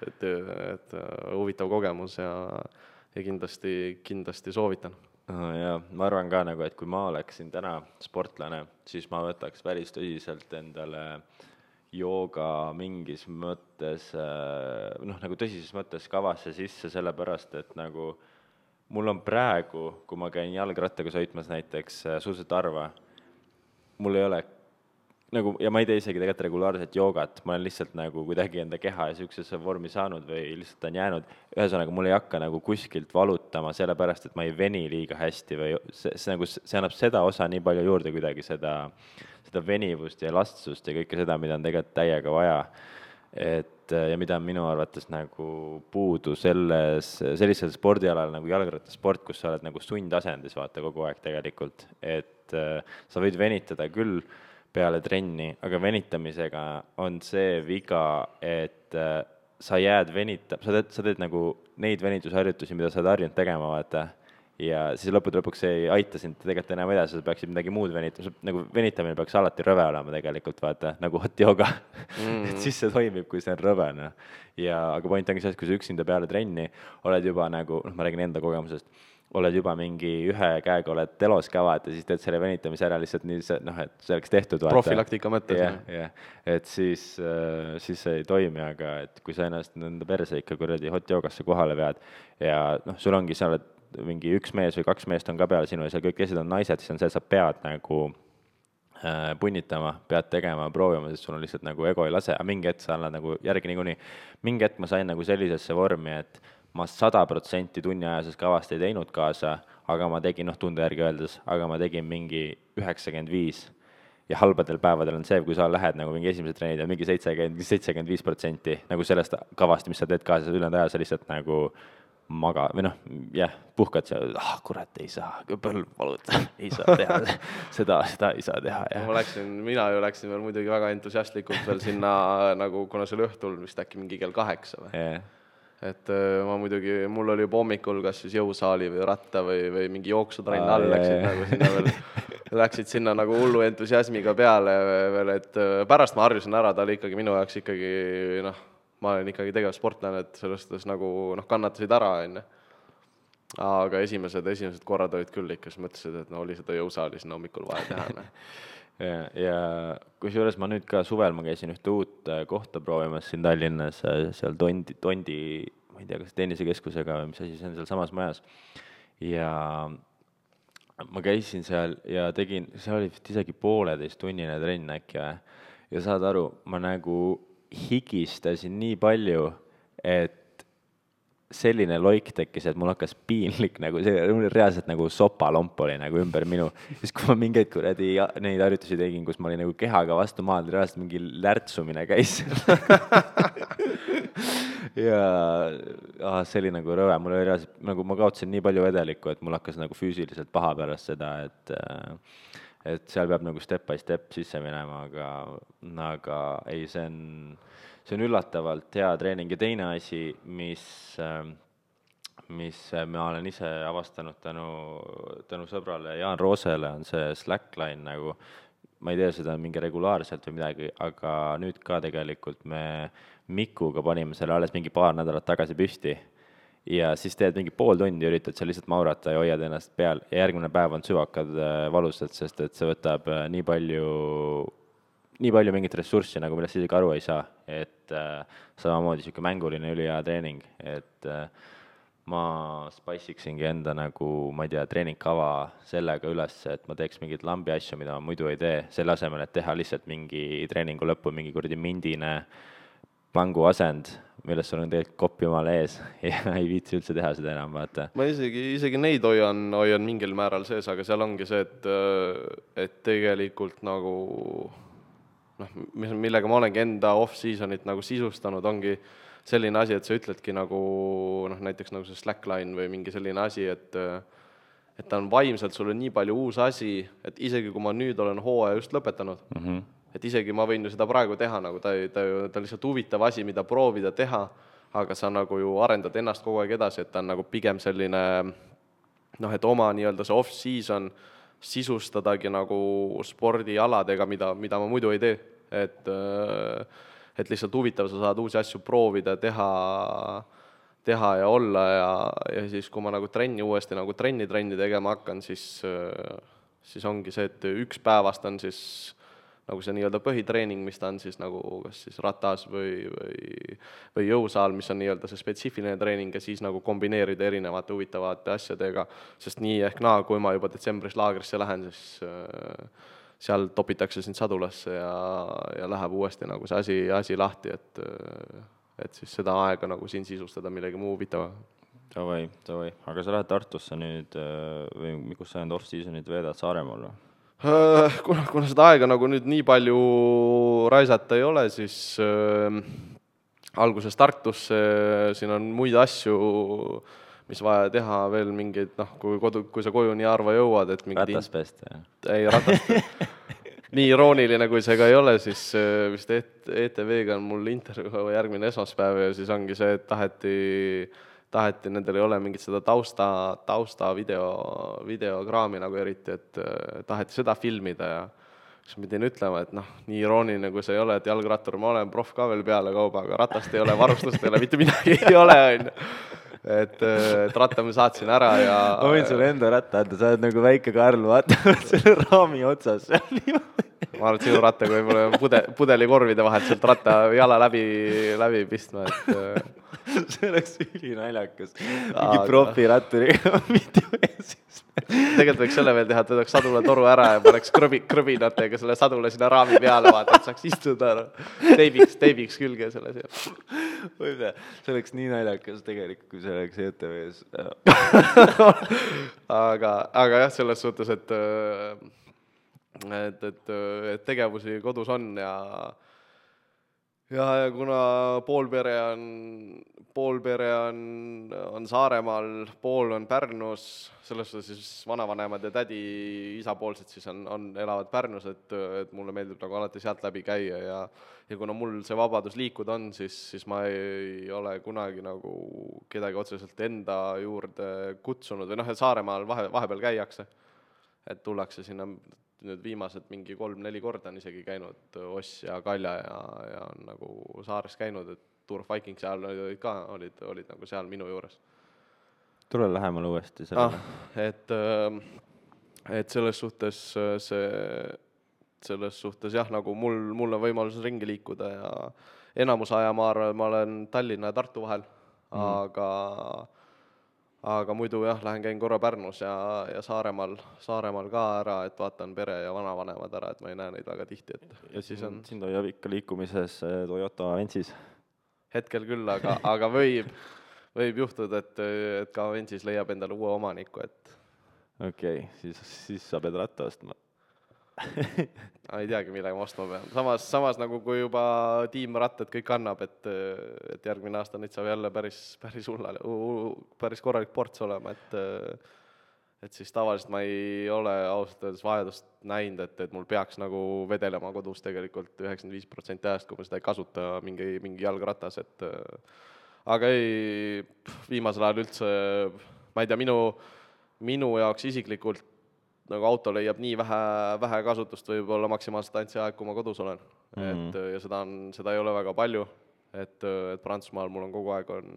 Speaker 2: et, et huvitav kogemus ja, ja kindlasti, kindlasti soovitan.
Speaker 1: jaa, ma arvan ka nagu, et kui ma oleksin täna sportlane, siis ma võtaks päris tõsiselt endale äh, jooga mingis mõttes äh, noh, nagu tõsises mõttes kavasse sisse, sellepärast et nagu mul on praegu, kui ma käin jalgrattaga sõitmas näiteks äh, harva, mul ei ole nagu, ja ma ei tee isegi tegelikult regulaarset joogat, ma olen lihtsalt nagu kuidagi enda keha niisugusesse vormi saanud või lihtsalt on jäänud, ühesõnaga, mul ei hakka nagu kuskilt valutama, sellepärast et ma ei veni liiga hästi või see, see nagu, see annab seda osa nii palju juurde kuidagi, seda, seda venivust ja elastsust ja kõike seda, mida on tegelikult täiega vaja. et ja mida on minu arvates nagu puudu selles, sellisel spordialal nagu jalgrattasport, kus sa oled nagu sundasendis, vaata, kogu aeg tegelikult, et äh, sa võid venitada küll peale trenni, aga venitamisega on see viga, et äh, sa jääd venita-, sa teed, sa teed nagu neid venitusharjutusi, mida sa oled harjunud tegema, vaata, ja siis lõppude lõpuks see ei aita sind tegelikult enam edasi, sa peaksid midagi muud venitama, nagu venitamine peaks alati rõve olema tegelikult, vaata, nagu hot yoga mm. -hmm. et siis see toimib, kui see on rõve, noh. ja, aga point ongi selles, kui sa üksinda peale trenni oled juba nagu, noh, ma räägin enda kogemusest, oled juba mingi ühe käega oled telos ka vaata, siis teed selle venitamise ära lihtsalt nii noh, et see oleks tehtud.
Speaker 2: profülaktika mõttes.
Speaker 1: jah, jah, et siis, siis see ei toimi, aga et kui sa ennast enda perse ikka kuradi hot joogasse kohale vead ja noh, sul ongi, sa oled mingi üks mees või kaks meest on ka peal sinu ja seal kõik teised on naised, siis on see, sa pead nagu äh, punnitama, pead tegema, proovima, sest sul on lihtsalt nagu ego ei lase, aga mingi hetk sa annad nagu järgi niikuinii. mingi hetk ma sain nagu sellisesse vormi, et ma sada protsenti tunniajasest kavast ei teinud kaasa, aga ma tegin, noh, tunde järgi öeldes, aga ma tegin mingi üheksakümmend viis. ja halbadel päevadel on see, kui sa lähed nagu mingi esimesed trennid ja mingi seitsekümmend, seitsekümmend viis protsenti nagu sellest kavast, mis sa teed kaasa, ülejäänud aja sa lihtsalt nagu maga- või noh, jah, puhkad seal, ah kurat, ei saa, põlv valutab, ei saa teha seda, seda ei saa teha, jah.
Speaker 2: ma läksin, mina ju läksin veel muidugi väga entusiastlikult veel sinna nagu, kuna see oli õhtul vist äkki mingi kell kaheksa või yeah et äh, ma muidugi, mul oli juba hommikul kas siis jõusaali või ratta või, või mingi jooksutrenn all läksid nagu sinna veel, läksid sinna nagu hullu entusiasmiga peale veel, et äh, pärast ma harjusin ära, ta oli ikkagi minu jaoks ikkagi noh, ma olen ikkagi tegevsportlane, et selles suhtes nagu noh, kannatasid ära, on ju. aga esimesed, esimesed korrad olid küll ikka, siis mõtlesid, et no oli seda jõusaali sinna hommikul vaja teha, noh
Speaker 1: ja, ja kusjuures ma nüüd ka suvel ma käisin ühte uut äh, kohta proovimas siin Tallinnas, äh, seal Tondi, Tondi, ma ei tea, kas tennisekeskusega või mis asi see on, sealsamas majas. ja ma käisin seal ja tegin, see oli vist isegi pooleteisttunnine trenn äkki või, ja saad aru, ma nagu higistasin nii palju, et selline loik tekkis, et mul hakkas piinlik nagu see, reaalselt nagu sopalomp oli nagu ümber minu. siis kui ma mingeid kuradi neid harjutusi tegin, kus ma olin nagu kehaga vastu maad, reaalselt mingi lärtsumine käis ja ah, see oli nagu rõve, mul oli reaalselt nagu ma kaotasin nii palju vedelikku, et mul hakkas nagu füüsiliselt paha pärast seda, et et seal peab nagu step by step sisse minema, aga, aga ei, see on see on üllatavalt hea treening. Ja teine asi, mis, ähm, mis ma olen ise avastanud tänu, tänu sõbrale Jaan Roosele, on see slackline nagu, ma ei tee seda mingi regulaarselt või midagi, aga nüüd ka tegelikult me Mikuga panime selle alles mingi paar nädalat tagasi püsti. Ja siis teed mingi pool tundi, üritad seal lihtsalt maurata ja hoiad ennast peal. Ja järgmine päev on süvakad äh, valusad, sest et see võtab äh, nii palju nii palju mingit ressurssi nagu, millest isegi aru ei saa, et äh, samamoodi niisugune mänguline ülihea treening, et äh, ma spice iksingi enda nagu, ma ei tea, treeningkava sellega üles, et ma teeks mingeid lambi asju, mida ma muidu ei tee, selle asemel, et teha lihtsalt mingi treeningu lõppu mingi kuradi mindine plangu asend, millest sul on tegelikult kopp jumala ees. Ja ei viitsi üldse teha seda enam, vaata.
Speaker 2: ma isegi, isegi neid hoian, hoian mingil määral sees, aga seal ongi see, et, äh, et tegelikult nagu noh, mis, millega ma olengi enda off-season'it nagu sisustanud, ongi selline asi, et sa ütledki nagu noh, näiteks nagu see slackline või mingi selline asi, et et ta on vaimselt sulle nii palju uus asi, et isegi kui ma nüüd olen hooaja just lõpetanud mm, -hmm. et isegi ma võin ju seda praegu teha, nagu ta ei, ta ju, ta on lihtsalt huvitav asi, mida proovida teha, aga sa nagu ju arendad ennast kogu aeg edasi, et ta on nagu pigem selline noh, et oma nii-öelda see off-season sisustadagi nagu spordialadega, mida, mida ma muidu ei tee, et et lihtsalt huvitav, sa saad uusi asju proovida, teha, teha ja olla ja, ja siis, kui ma nagu trenni uuesti nagu trenni, trenni tegema hakkan, siis siis ongi see, et üks päevast on siis nagu see nii-öelda põhitreening, mis ta on siis nagu kas siis ratas või, või või jõusaal, mis on nii-öelda see spetsiifiline treening ja siis nagu kombineerida erinevate huvitavate asjadega, sest nii ehk naa, kui ma juba detsembris laagrisse lähen, siis äh, seal topitakse sind sadulasse ja, ja läheb uuesti nagu see asi, asi lahti, et et siis seda aega nagu siin sisustada millegi muu huvitavaga.
Speaker 1: Davai, davai, aga sa lähed Tartusse nüüd või kus sa nüüd off-season'it veedad, Saaremaal või?
Speaker 2: Äh, kuna, kuna seda aega nagu nüüd nii palju raisata ei ole, siis äh, alguses Tartusse, siin on muid asju, mis vaja teha, veel mingeid noh, kui kodu, kui sa koju nii harva jõuad, et
Speaker 1: mingid ratast pesta, jah?
Speaker 2: ei, ratast nii irooniline, kui see ka ei ole, siis äh, vist ETV-ga on mul intervjuu järgmine esmaspäev ja siis ongi see, et taheti äh, taheti, nendel ei ole mingit seda tausta, tausta video, videokraami nagu eriti, et äh, taheti seda filmida ja siis ma pidin ütlema, et noh, nii irooniline kui see ei ole, et jalgrattur ma olen, proff ka veel pealekauba, aga ratast ei ole, varustust ei ole, mitte midagi ei ole, on ju. et, et ratta ma saatsin ära ja
Speaker 1: ma võin sulle enda ratta anda, sa oled nagu väike Karl, vaata selle raami otsas seal niimoodi.
Speaker 2: ma arvan, et sinu rattaga võib-olla pude-, pudelikorvide vahelt sealt ratta jala läbi, läbi pistma, et äh,
Speaker 1: see oleks ülinaljakas. mingi profiratturiga mitu ees.
Speaker 2: tegelikult võiks selle veel teha, et võtaks sadulatoru ära ja paneks krõbi, krõbinatega selle sadula sinna raami peale, vaata, et saaks istuda. teibiks, teibiks külge selle siia.
Speaker 1: see oleks nii naljakas tegelikult, kui see oleks ETV-s.
Speaker 2: aga, aga jah, selles suhtes, et et, et, et tegevusi kodus on ja ja, ja kuna pool pere on, pool pere on, on Saaremaal, pool on Pärnus, selles suhtes siis vanavanemad ja tädi isapoolsed siis on, on, elavad Pärnus, et, et mulle meeldib nagu alati sealt läbi käia ja ja kuna mul see vabadus liikuda on, siis, siis ma ei ole kunagi nagu kedagi otseselt enda juurde kutsunud või noh, et Saaremaal vahe, vahepeal käiakse. Et tullakse sinna nüüd viimased mingi kolm-neli korda on isegi käinud Oss ja Kalja ja, ja on nagu saares käinud, et Tour of Vikings ajal olid ka, olid, olid nagu seal minu juures
Speaker 1: tule lähemale uuesti
Speaker 2: ah,
Speaker 1: sellele.
Speaker 2: et, et selles suhtes äh, see, selles suhtes jah, nagu mul, mul on võimalus ringi liikuda ja enamus aja ma arvan, ma olen Tallinna ja Tartu vahel mm., aga aga muidu jah, lähen käin korra Pärnus ja, ja Saaremaal, Saaremaal ka ära, et vaatan pere ja vanavanemad ära, et ma ei näe neid väga tihti, et
Speaker 1: ja
Speaker 2: siis on
Speaker 1: sind hoiab ikka liikumises eh, Toyota Avensis.
Speaker 2: hetkel küll, aga, aga võib, võib juhtuda, et, et ka Avensis leiab endale uue omaniku, et
Speaker 1: okei okay,, siis, siis sa pead ratta ostma.
Speaker 2: ma ei teagi, millega ma ostma pean, samas, samas nagu kui juba tiim rattad kõik annab, et, et järgmine aasta neid saab jälle päris, päris hullal, päris korralik ports olema, et et siis tavaliselt ma ei ole ausalt öeldes vajadust näinud, et, et mul peaks nagu vedelema kodus tegelikult üheksakümmend viis protsenti ajast, kui ma seda ei kasuta, mingi, mingi jalgratas, et aga ei, viimasel ajal üldse, ma ei tea, minu, minu jaoks isiklikult nagu auto leiab nii vähe, vähe kasutust võib-olla maksimaalselt ainult see aeg, kui ma kodus olen mm. -hmm. et ja seda on, seda ei ole väga palju, et, et Prantsusmaal mul on kogu aeg on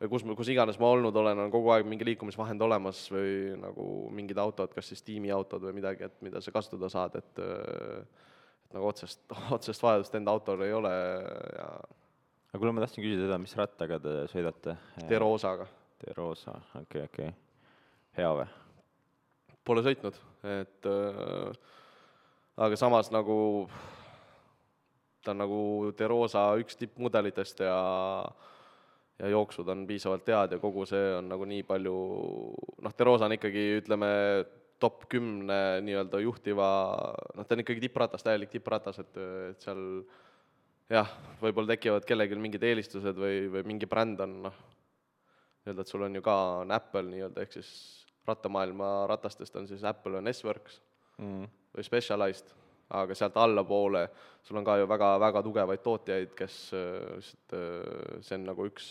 Speaker 2: või kus, kus iganes ma olnud olen, on kogu aeg mingi liikumisvahend olemas või nagu mingid autod, kas siis tiimiautod või midagi, et mida sa kasutada saad, et et nagu otsest, otsest vajadust enda autole ei ole ja
Speaker 1: aga kuule, ma tahtsin küsida seda, mis rattaga te sõidate?
Speaker 2: Derosaga
Speaker 1: Derosa, okei okay,, okei okay.. hea või?
Speaker 2: Pole sõitnud, et äh, aga samas nagu ta on nagu Derosa üks tippmudelitest ja ja jooksud on piisavalt head ja kogu see on nagu nii palju, noh, Derosa on ikkagi, ütleme, top kümne nii-öelda juhtiva, noh, ta on ikkagi tippratas, täielik tippratas, et, et seal jah, võib-olla tekivad kellelgi mingid eelistused või, või mingi bränd on, noh, nii-öelda, et sul on ju ka, on Apple nii-öelda, ehk siis rattamaailma ratastest on siis Apple on S-Works
Speaker 1: mm.
Speaker 2: või Specialized, aga sealt allapoole sul on ka ju väga, väga tugevaid tootjaid, kes lihtsalt, see on nagu üks,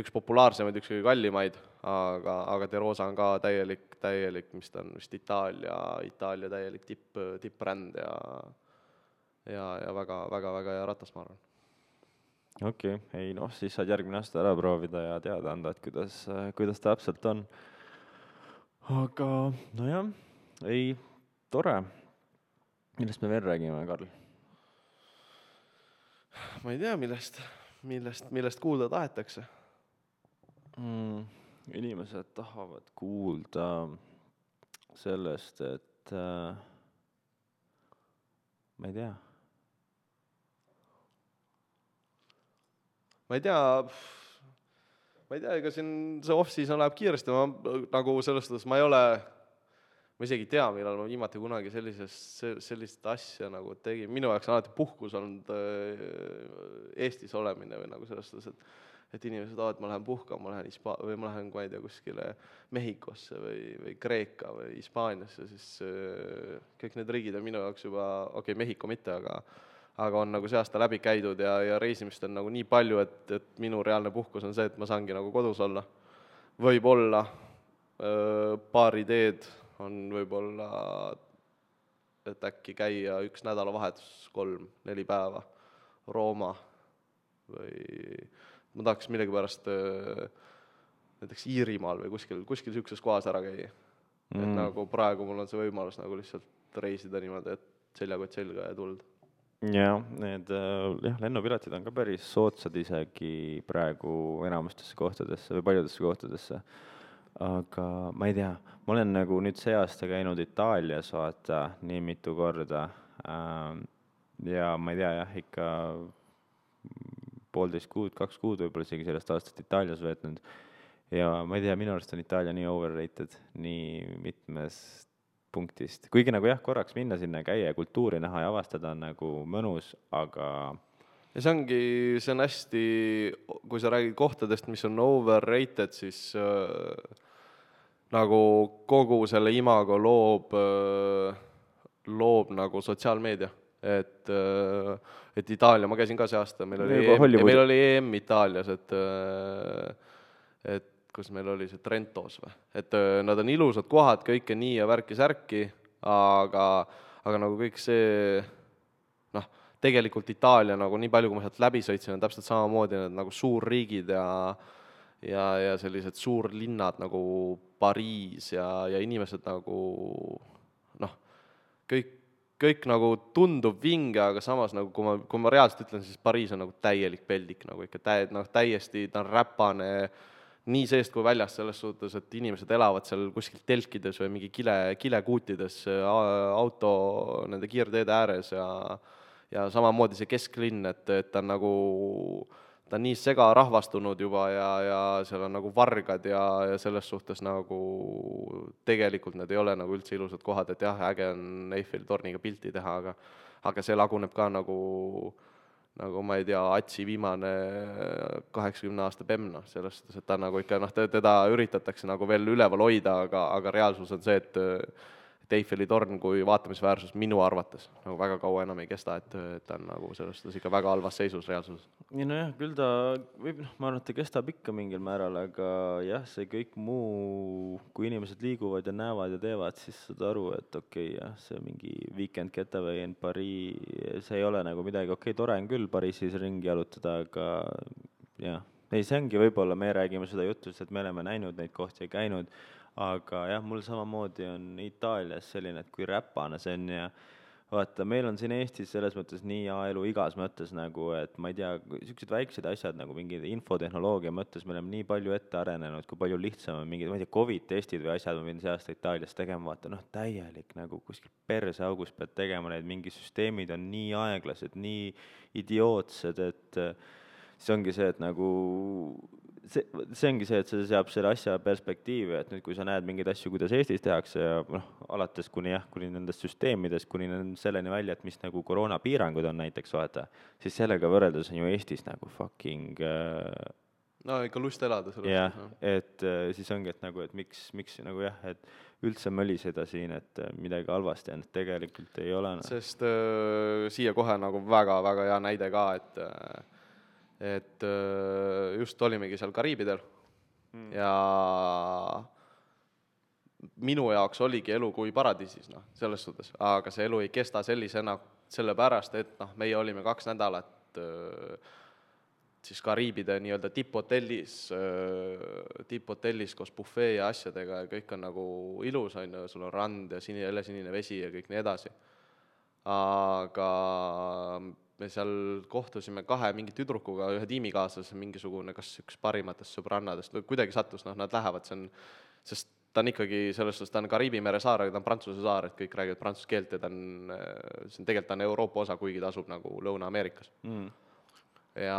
Speaker 2: üks populaarsemaid, üks kõige kallimaid, aga, aga Derosa on ka täielik, täielik, mis ta on vist Itaalia, Itaalia täielik tipp, tippbränd ja ja, ja väga, väga, väga hea ratas, ma arvan.
Speaker 1: okei okay., ei noh, siis saad järgmine aasta ära proovida ja teada anda, et kuidas, kuidas täpselt on. Aga nojah, ei, tore millest me veel räägime, Karl?
Speaker 2: ma ei tea, millest, millest, millest kuulda tahetakse
Speaker 1: mm,. inimesed tahavad kuulda sellest, et äh, ma ei tea.
Speaker 2: ma ei tea, ma ei tea, ega siin see off-season läheb kiiresti, ma nagu selles suhtes ma ei ole ma isegi ei tea, millal ma viimati kunagi sellises, sellist asja nagu tegin, minu jaoks on alati puhkus olnud Eestis olemine või nagu selles suhtes, et et inimesed, aa, et ma lähen puhkama, ma lähen Hispa-, või ma lähen, ma ei tea, kuskile Mehhikosse või, või Kreeka või Hispaaniasse, siis kõik need riigid on minu jaoks juba, okei okay,, Mehhiko mitte, aga aga on nagu see aasta läbi käidud ja, ja reisimist on nagu nii palju, et, et minu reaalne puhkus on see, et ma saangi nagu kodus olla. võib-olla paar ideed on võib-olla, et äkki käia üks nädalavahetus, kolm-neli päeva Rooma või ma tahaks millegipärast näiteks Iirimaal või kuskil, kuskil niisuguses kohas ära käia mm.. et nagu praegu mul on see võimalus nagu lihtsalt reisida niimoodi, et seljakott selga ja tuld.
Speaker 1: Jah, need äh, jah, lennupiletid on ka päris soodsad isegi praegu enamustesse kohtadesse või paljudesse kohtadesse. aga ma ei tea, ma olen nagu nüüd see aasta käinud Itaalias vaata nii mitu korda ähm, ja ma ei tea jah, ikka poolteist kuud, kaks kuud võib-olla isegi sellest aastast Itaalias veetnud. ja ma ei tea, minu arust on Itaalia nii overrated nii mitmest punktist, kuigi nagu jah, korraks minna sinna käia ja kultuuri näha ja avastada on nagu mõnus, aga
Speaker 2: ja see ongi, see on hästi, kui sa räägid kohtadest, mis on overrated, siis äh, nagu kogu selle imago loob äh,, loob nagu sotsiaalmeedia. et äh,, et Itaalia, ma käisin ka see aasta, meil oli
Speaker 1: Hollywoodi-
Speaker 2: meil oli EM Itaalias, et äh, et kus meil oli see Trentos või, et äh, nad on ilusad kohad, kõike nii ja värki-särki, aga, aga nagu kõik see noh, tegelikult Itaalia nagu nii palju, kui ma sealt läbi sõitsin, on täpselt samamoodi need nagu suurriigid ja ja, ja sellised suurlinnad nagu Pariis ja, ja inimesed nagu noh, kõik, kõik nagu tundub vinge, aga samas nagu kui ma, kui ma reaalselt ütlen, siis Pariis on nagu täielik peldik nagu ikka täie-, noh täiesti, ta on räpane nii seest kui väljast, selles suhtes, et inimesed elavad seal kuskil telkides või mingi kile, kilekuutides a- auto nende kiirteede ääres ja ja samamoodi see kesklinn, et, et ta on nagu, ta on nii segarahvastunud juba ja, ja seal on nagu vargad ja, ja selles suhtes nagu tegelikult need ei ole nagu üldse ilusad kohad, et jah, äge on Eiffeli torniga pilti teha, aga aga see laguneb ka nagu nagu ma ei tea, Atsi viimane kaheksakümne aasta bemm, noh, selles suhtes, et ta nagu ikka noh, teda üritatakse nagu veel üleval hoida, aga, aga reaalsus on see, et et Eiffeli torn kui vaatamisväärsus minu arvates. Nagu väga kaua enam ei kesta, et, ta on nagu selles suhtes ikka väga halvas seisus reaalsuses.
Speaker 1: ei nojah, küll ta võib, noh, ma arvan, et ta kestab ikka mingil määral, aga jah, see kõik muu, kui inimesed liiguvad ja näevad ja teevad, siis saad aru, et okei okay, jah, see mingi weekend getaway in Paris, see ei ole nagu midagi, okei okay,, tore on küll Pariisis ringi jalutada, aga jah, ei, see ongi võib-olla, me räägime seda juttu, sest me oleme näinud neid kohti ja käinud, aga jah, mul samamoodi on Itaalias selline, et kui räpane see on ja vaata, meil on siin Eestis selles mõttes nii hea elu igas mõttes nagu, et ma ei tea, niisugused väiksed asjad nagu mingi infotehnoloogia mõttes, me oleme nii palju ette arenenud, kui palju lihtsam on mingid, ma ei tea, Covid testid või asjad, ma pidin see aasta Itaalias tegema, vaata noh, täielik nagu kuskil perseaugus pead tegema neid, mingi süsteemid on nii aeglased, nii idiootsed, et siis ongi see, et nagu see, see ongi see, et see seab selle asja perspektiivi, et nüüd, kui sa näed mingeid asju, kuidas Eestis tehakse ja noh, alates kuni jah, kuni nendest süsteemidest, kuni selleni välja, et mis nagu koroonapiirangud on näiteks, vaata, siis sellega võrreldes on ju Eestis nagu fucking äh,
Speaker 2: no ikka lust elada selles
Speaker 1: jah
Speaker 2: suhtes,,
Speaker 1: et äh, siis ongi, et nagu, et miks, miks nagu jah, et üldse möliseda siin, et äh, midagi halvasti on, et tegelikult ei ole noh.
Speaker 2: sest äh, siia kohe nagu väga-väga hea näide ka, et äh, et äh, just olimegi seal Kariibidel mm. ja minu jaoks oligi elu kui paradiisis, noh, selles suhtes, aga see elu ei kesta sellisena, sellepärast et noh, meie olime kaks nädalat äh, siis Kariibide nii-öelda tipphotellis, tipphotellis koos bufee ja asjadega ja kõik on nagu ilus, on ju, sul on rand ja sini-, helesinine vesi ja kõik nii edasi. aga me seal kohtusime kahe mingi tüdrukuga, ühe tiimikaaslasega, mingisugune kas üks parimatest sõbrannadest või kuidagi sattus, noh, nad lähevad, see on, sest ta on ikkagi selles suhtes, ta on Kariibi mere saar, aga ta on Prantsuse saar, et kõik räägivad prantsuse keelt ja ta on, see on tegelikult ta on Euroopa osa, kuigi ta asub nagu Lõuna-Ameerikas
Speaker 1: mm.
Speaker 2: ja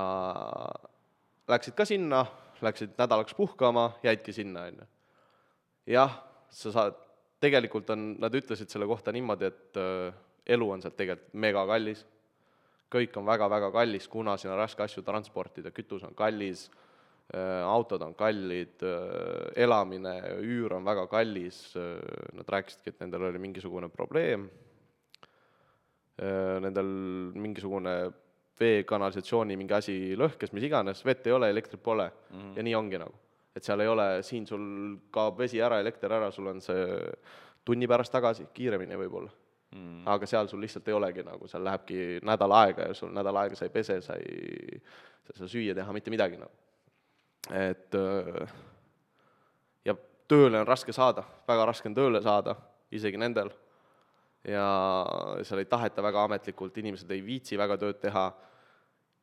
Speaker 2: läksid ka sinna, läksid nädalaks puhkama, jäidki sinna, on ju. jah, sa saad, tegelikult on, nad ütlesid selle kohta niimoodi, et äh, elu on sealt tegelikult megakallis, kõik on väga-väga kallis, kuna siin on raske asju transportida, kütus on kallis äh,, autod on kallid äh,, elamine, üür on väga kallis äh,, nad rääkisidki, et nendel oli mingisugune probleem nendel mingisugune veekanalisatsiooni mingi asi lõhkes, mis iganes, vett ei ole, elektrit pole mm -hmm. ja nii ongi nagu. et seal ei ole, siin sul kaob vesi ära, elekter ära, sul on see tunni pärast tagasi, kiiremini võib-olla mm.. aga seal sul lihtsalt ei olegi nagu, seal lähebki nädal aega ja sul nädal aega sa ei pese, sa ei, sa ei saa süüa teha, mitte midagi nagu. et äh, ja tööle on raske saada, väga raske on tööle saada, isegi nendel. ja seal ei taheta väga ametlikult, inimesed ei viitsi väga tööd teha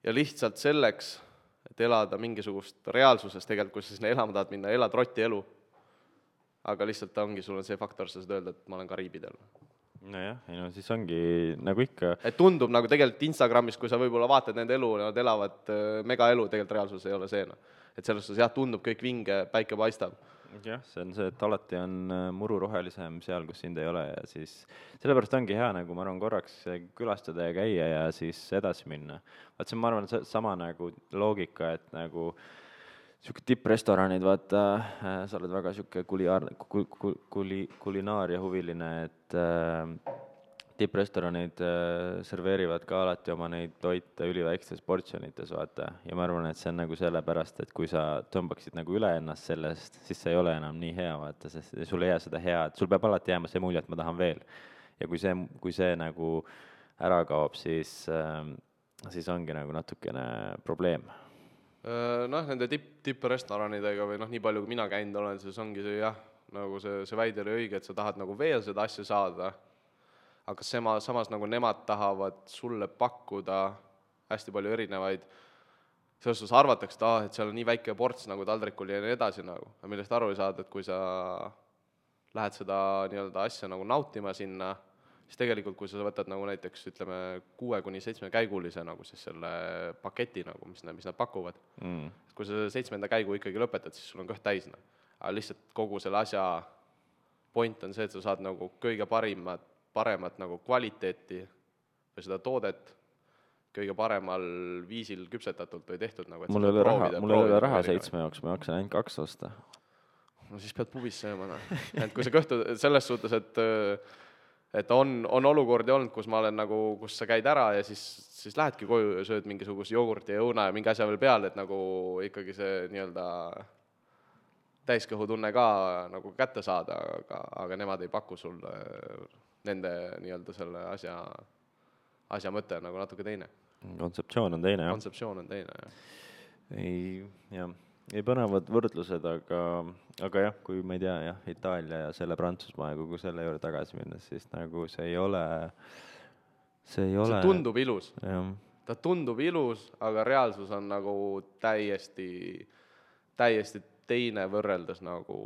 Speaker 2: ja lihtsalt selleks, et elada mingisugust reaalsuses tegelikult, kui sa sinna elama tahad minna, elad rotielu. aga lihtsalt ongi, sul on see faktor, sa saad öelda, et ma olen Kariibidel
Speaker 1: nojah, ei no siis ongi nagu ikka.
Speaker 2: et tundub nagu tegelikult Instagramis, kui sa võib-olla vaatad nende elu, nad elavad äh, megaelu, tegelikult reaalsus ei ole see, noh. et selles suhtes jah, tundub kõik vinge, päike paistab
Speaker 1: jah, see on see, et alati on äh, muru rohelisem seal, kus sind ei ole ja siis sellepärast ongi hea nagu ma arvan, korraks külastada ja käia ja siis edasi minna. vaat see on, ma arvan, sama nagu loogika, et nagu niisugune tipprestoranid, vaata äh,, sa oled väga niisugune kuliaar- ku,, ku, kuli, kulinaaria huviline, et äh, tipprestoranid äh, serveerivad ka alati oma neid toite üliväikestes portsjonites, vaata, ja ma arvan, et see on nagu sellepärast, et kui sa tõmbaksid nagu üle ennast sellest, siis see ei ole enam nii hea, vaata, sest sul ei jää seda head, sul peab alati jääma see mulje, et ma tahan veel. ja kui see, kui see nagu ära kaob, siis äh,, siis ongi nagu natukene probleem
Speaker 2: noh, nende tipp, tipprestoranidega või noh, nii palju, kui mina käinud olen, siis ongi see jah, nagu see, see väide oli õige, et sa tahad nagu veel seda asja saada. Aga sema, samas nagu nemad tahavad sulle pakkuda hästi palju erinevaid, selles suhtes arvatakse, et aa ah,, et seal on nii väike ports nagu taldrikul ja nii edasi nagu, millest aru ei saada, et kui sa lähed seda nii-öelda asja nagu nautima sinna, siis tegelikult, kui sa võtad nagu näiteks ütleme, kuue kuni seitsmekäigulise nagu siis selle paketi nagu, mis nad, mis nad pakuvad mm., kui sa seitsmenda käigu ikkagi lõpetad, siis sul on kõht täis, noh. aga lihtsalt kogu selle asja point on see, et sa saad nagu kõige parimat paremat nagu kvaliteeti või seda toodet kõige paremal viisil küpsetatult või tehtud nagu,
Speaker 1: mul ei ole raha, mul ei ole raha seitsme jaoks, ma jaksan ainult kaks osta.
Speaker 2: no siis pead pubis sööma, noh. et kui sa kõhtu selles suhtes, et et on, on olukordi olnud, kus ma olen nagu, kus sa käid ära ja siis, siis lähedki koju ja sööd mingisuguse jogurti ja õuna ja mingi asja veel peale, et nagu ikkagi see nii-öelda täiskõhutunne ka nagu kätte saada, aga, aga nemad ei paku sulle nende nii-öelda selle asja, asja mõte nagu natuke teine.
Speaker 1: kontseptsioon on teine, jah?
Speaker 2: kontseptsioon on teine, jah.
Speaker 1: ei, jah, ei põnevad võrdlused, aga, aga jah, kui ma ei tea, jah, Itaalia ja selle Prantsusmaa ja kogu selle juurde tagasi minnes, siis nagu see ei ole, see ei ole
Speaker 2: see tundub ilus. ta tundub ilus, aga reaalsus on nagu täiesti, täiesti teine võrreldes nagu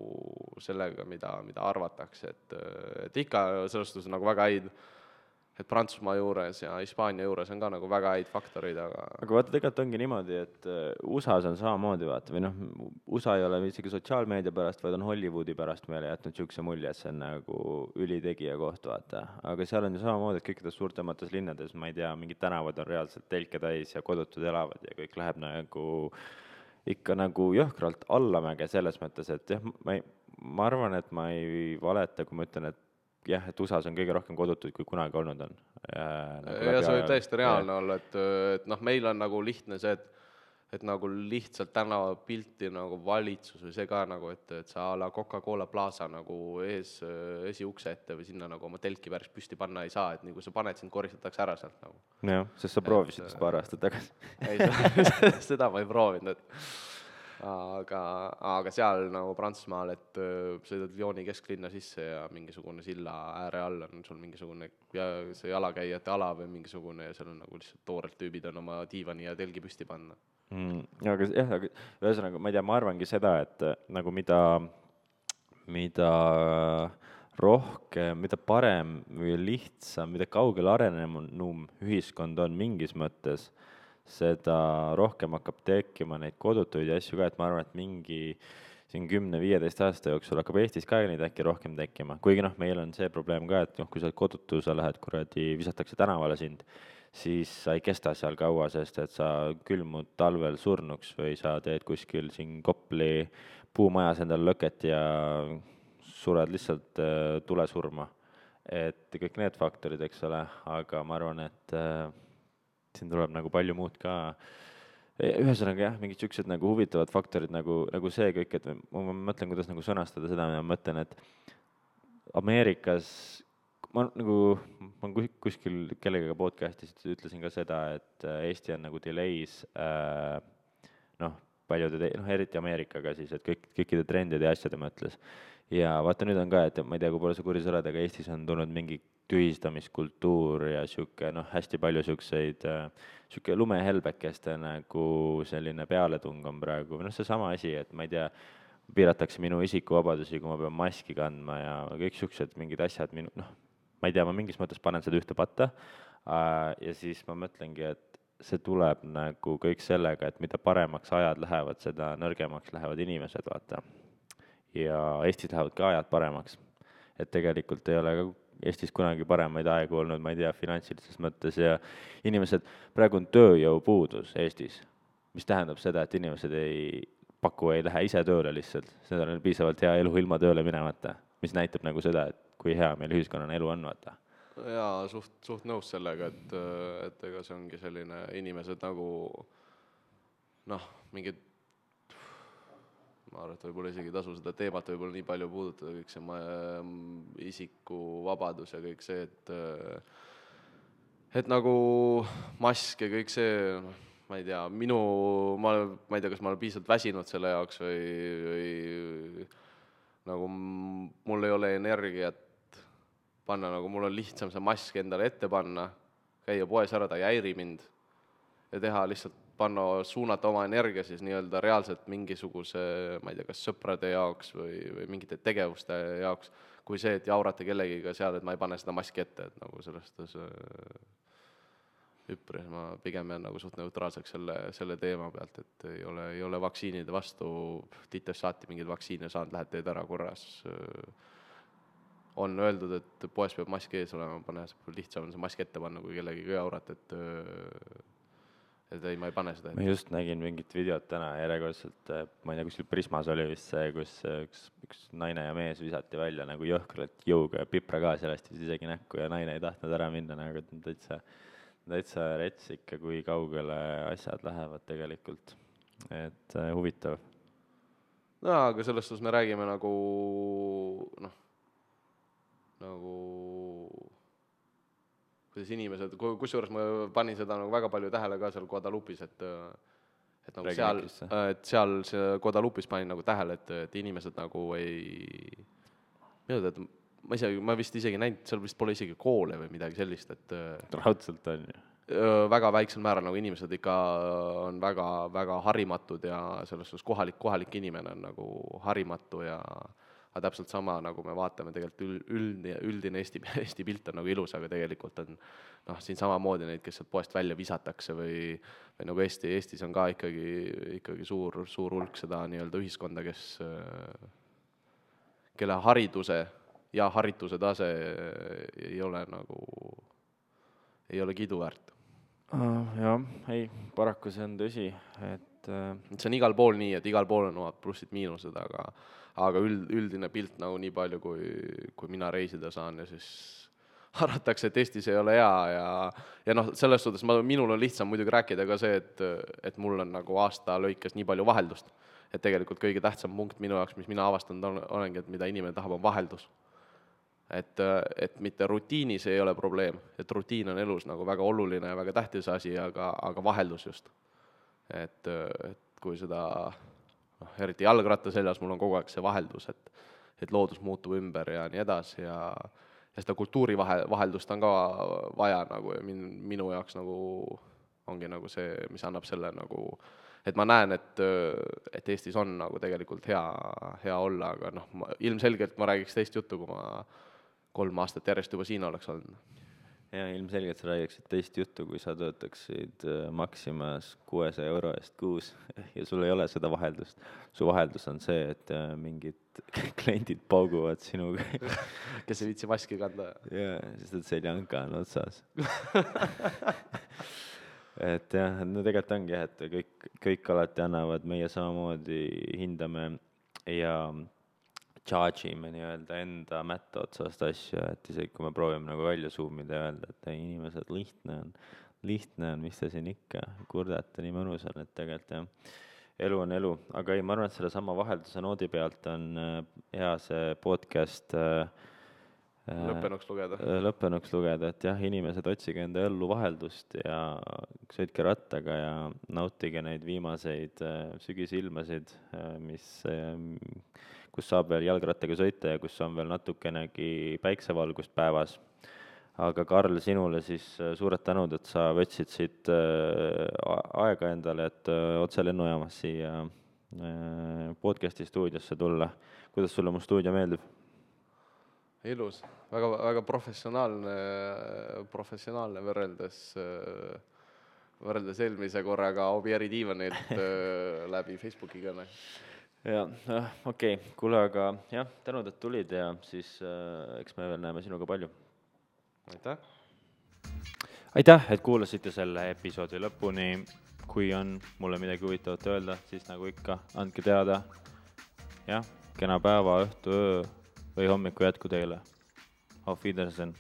Speaker 2: sellega, mida, mida arvatakse, et, et ikka selles suhtes nagu väga häid, et Prantsusmaa juures ja Hispaania juures on ka nagu väga häid faktoreid, aga
Speaker 1: aga vaata, tegelikult ongi niimoodi, et äh, USA-s on samamoodi, vaata, või noh, USA ei ole isegi sotsiaalmeedia pärast, vaid on Hollywoodi pärast meile jätnud niisuguse mulje, et see on nagu ülitegija koht, vaata. aga seal on ju samamoodi, et kõikides suurtemates linnades, ma ei tea, mingid tänavad on reaalselt telke täis ja kodutud elavad ja kõik läheb nagu ikka nagu jõhkralt allamäge selles mõttes, et jah, ma ei, ma arvan, et ma ei valeta, kui ma ütlen, et jah, et USA-s on kõige rohkem kodutuid, kui kunagi olnud on.
Speaker 2: Nagu ja see võib täiesti reaalne ja. olla, et, et noh, meil on nagu lihtne see, et et nagu lihtsalt tänavapilti nagu valitsus või see ka nagu, et, et sa a la Coca-Cola Plaza nagu ees, esiukse ette või sinna nagu oma telki päris püsti panna ei saa, et nii kui sa paned, sind koristatakse ära sealt nagu.
Speaker 1: jah, sest sa proovisid vist paar aastat tagasi
Speaker 2: ei, seda ma ei proovinud, et aga, aga seal nagu Prantsusmaal, et sõidad Lyoni kesklinna sisse ja mingisugune silla ääre all on sul mingisugune ja see jalakäijate ala või mingisugune ja seal on nagu lihtsalt toorelt tüübid on oma diivani ja telgi püsti panna
Speaker 1: mm,. aga jah, aga ühesõnaga, ma ei tea, ma arvangi seda, et äh, nagu mida, mida rohkem, mida parem või lihtsam, mida kaugele arenenum ühiskond on mingis mõttes, seda rohkem hakkab tekkima neid kodutuid asju ka, et ma arvan, et mingi siin kümne-viieteist aasta jooksul hakkab Eestis ka neid äkki rohkem tekkima, kuigi noh, meil on see probleem ka, et noh, kui sa oled kodutu, sa lähed kuradi, visatakse tänavale sind siis sa ei kesta seal kaua, sest et sa külmud talvel surnuks või sa teed kuskil siin Kopli puumajas endale lõket ja sured lihtsalt äh, tulesurma. et kõik need faktorid, eks ole, aga ma arvan, et äh, siin tuleb nagu palju muud ka e, ühesõnaga jah, mingid niisugused nagu huvitavad faktorid nagu, nagu see kõik, et ma, mõtlen, kuidas nagu sõnastada seda, ma mõtlen, et Ameerikas ma nagu, ma kuskil kellegagi podcast'is ütlesin ka seda, et äh, Eesti on nagu delays äh, noh, paljude te-, noh eriti Ameerikaga siis, et kõik, kõikide trendide ja asjade mõttes. ja vaata, nüüd on ka, et ma ei tea, kui palju sa kursis oled, aga Eestis on tulnud mingi tühistamiskultuur ja sihuke noh, hästi palju siukseid äh, sihuke lumehelbekeste nagu selline pealetung on praegu, noh, seesama asi, et ma ei tea, piiratakse minu isikuvabadusi, kui ma pean maski kandma ja kõik siuksed mingid asjad minu, noh, ma ei tea, ma mingis mõttes panen seda ühte patta äh, ja siis ma mõtlengi, et see tuleb nagu kõik sellega, et mida paremaks ajad lähevad, seda nõrgemaks lähevad inimesed, vaata. ja Eestis lähevad ka ajad paremaks. et tegelikult ei ole ka Eestis kunagi paremaid aegu olnud, ma ei tea, finantsilises mõttes ja inimesed, praegu on tööjõupuudus Eestis, mis tähendab seda, et inimesed ei paku, ei lähe ise tööle lihtsalt, seal on piisavalt hea elu ilma tööle minemata, mis näitab nagu seda, et kui hea meil ühiskonnana elu on, vaata.
Speaker 2: Jaa, suht, suht nõus sellega, et, et ega see ongi selline, inimesed nagu noh, mingid ma arvan, et võib-olla isegi ei tasu seda teemat võib-olla nii palju puudutada, kõik see ma, isikuvabadus ja kõik see, et et nagu mask ja kõik see, noh, ma ei tea, minu, ma, ma ei tea, kas ma olen piisavalt väsinud selle jaoks või, või nagu mul ei ole energiat panna, nagu mul on lihtsam see mask endale ette panna, käia poes ära, ta ei häiri mind, ja teha lihtsalt, panna, suunata oma energia siis nii-öelda reaalselt mingisuguse, ma ei tea, kas sõprade jaoks või, või mingite tegevuste jaoks, kui see, et jaurata kellegiga seal, et ma ei pane seda maski ette, et nagu selles suhtes üpris, ma pigem jään nagu suht neutraalseks selle, selle teema pealt, et ei ole, ei ole vaktsiinide vastu, titest saati mingeid vaktsiine saanud, lähed teed ära korras äh, on öeldud, et poes peab mask ees olema, pane, lihtsam on see mask ette panna, kui kellegagi jaurata, et et ei, ma ei pane seda ette.
Speaker 1: ma just nägin mingit videot täna järjekordselt, ma ei tea, kuskil Prismas oli vist see, kus üks, üks naine ja mees visati välja nagu jõhkralt jõuga ja pipragaasi lasti isegi näkku ja naine ei tahtnud ära minna, nagu täitsa, täitsa rets ikka, kui kaugele asjad lähevad tegelikult, et äh, huvitav.
Speaker 2: no aga selles suhtes me räägime nagu noh nagu kuidas inimesed, kusjuures ma panin seda nagu väga palju tähele ka seal Guadalupis, et et nagu Räägi seal, et seal see Guadalupis panin nagu tähele, et, et inimesed nagu ei, minu teada, ma isegi, ma vist isegi näinud, seal vist pole isegi koole või midagi sellist, et
Speaker 1: raudselt on ju.
Speaker 2: väga väiksel määral nagu inimesed ikka on väga, väga harimatud ja selles suhtes kohalik, kohalik inimene on nagu harimatu ja äh, aga täpselt sama, nagu me vaatame tegelikult ül-, üldine, üldine Eesti, Eesti pilt on nagu ilus, aga tegelikult on noh, siin samamoodi neid, kes sealt poest välja visatakse või või nagu Eesti, Eestis on ka ikkagi, ikkagi suur, suur hulk seda nii-öelda ühiskonda, kes, kelle hariduse ja harituse tase ei ole nagu, ei ole kiiduväärt
Speaker 1: uh,. jah, ei, paraku see on tõsi, et uh...
Speaker 2: see on igal pool nii, et igal pool on omad plussid-miinused, aga aga üld, üldine pilt nagu nii palju, kui, kui mina reisida saan ja siis arvatakse, et Eestis ei ole hea ja, ja noh, selles suhtes ma, minul on lihtsam muidugi rääkida ka see, et, et mul on nagu aasta lõikes nii palju vaheldust. et tegelikult kõige tähtsam punkt minu jaoks, mis mina avastanud olen, olengi, et mida inimene tahab, on vaheldus. et, et mitte rutiinis ei ole probleem, et rutiin on elus nagu väga oluline ja väga tähtis asi, aga, aga vaheldus just. et, et kui seda noh, eriti jalgratta seljas mul on kogu aeg see vaheldus, et et loodus muutub ümber ja nii edasi ja ja seda kultuuri vahe, vaheldust on ka vaja nagu ja min-, minu jaoks nagu ongi nagu see, mis annab selle nagu, et ma näen, et, et Eestis on nagu tegelikult hea, hea olla, aga noh, ma ilmselgelt ma räägiks teist juttu, kui ma kolm aastat järjest juba siin oleks olnud
Speaker 1: ja ilmselgelt sa räägiksid teist juttu, kui sa töötaksid äh, Maximas kuuesaja euro eest kuus ja sul ei ole seda vaheldust. su vaheldus on see, et äh, mingid kliendid pauguvad sinuga
Speaker 2: kes ei viitsi maski kanda.
Speaker 1: jaa, sest et seljanka on otsas et jah, no tegelikult ongi jah, et kõik, kõik alati annavad, meie samamoodi hindame ja charge ime nii-öelda enda mätta otsast asju, et isegi kui me proovime nagu välja zoom ida ja öelda, et ei, inimesed, lihtne on, lihtne on, mis te siin ikka kurdate, nii mõnus on, et tegelikult jah, elu on elu, aga ei, ma arvan, et sellesama vahelduse noodi pealt on äh, hea see podcast äh,
Speaker 2: lõppenuks lugeda.
Speaker 1: lõppenuks lugeda, et jah, inimesed, otsige enda ellu vaheldust ja sõitke rattaga ja nautige neid viimaseid sügisilmasid, mis, kus saab veel jalgrattaga sõita ja kus on veel natukenegi päiksevalgust päevas aga Karl, sinule siis suured tänud, et sa võtsid siit aega endale, et otse lennujaamas siia podcast'i stuudiosse tulla. kuidas sulle mu stuudio meeldib?
Speaker 2: ilus, väga, väga professionaalne, professionaalne võrreldes, võrreldes eelmise korraga Obieri diivanilt läbi Facebooki kõne.
Speaker 1: Ja, noh, okei okay., kuule, aga jah, tänud, et tulid ja siis äh, eks me veel näeme sinuga palju.
Speaker 2: aitäh!
Speaker 1: aitäh, et kuulasite selle episoodi lõpuni. kui on mulle midagi huvitavat öelda, siis nagu ikka, andke teada. jah, kena päeva, õhtu, öö või hommiku jätku teile. Auf Wiedersehen.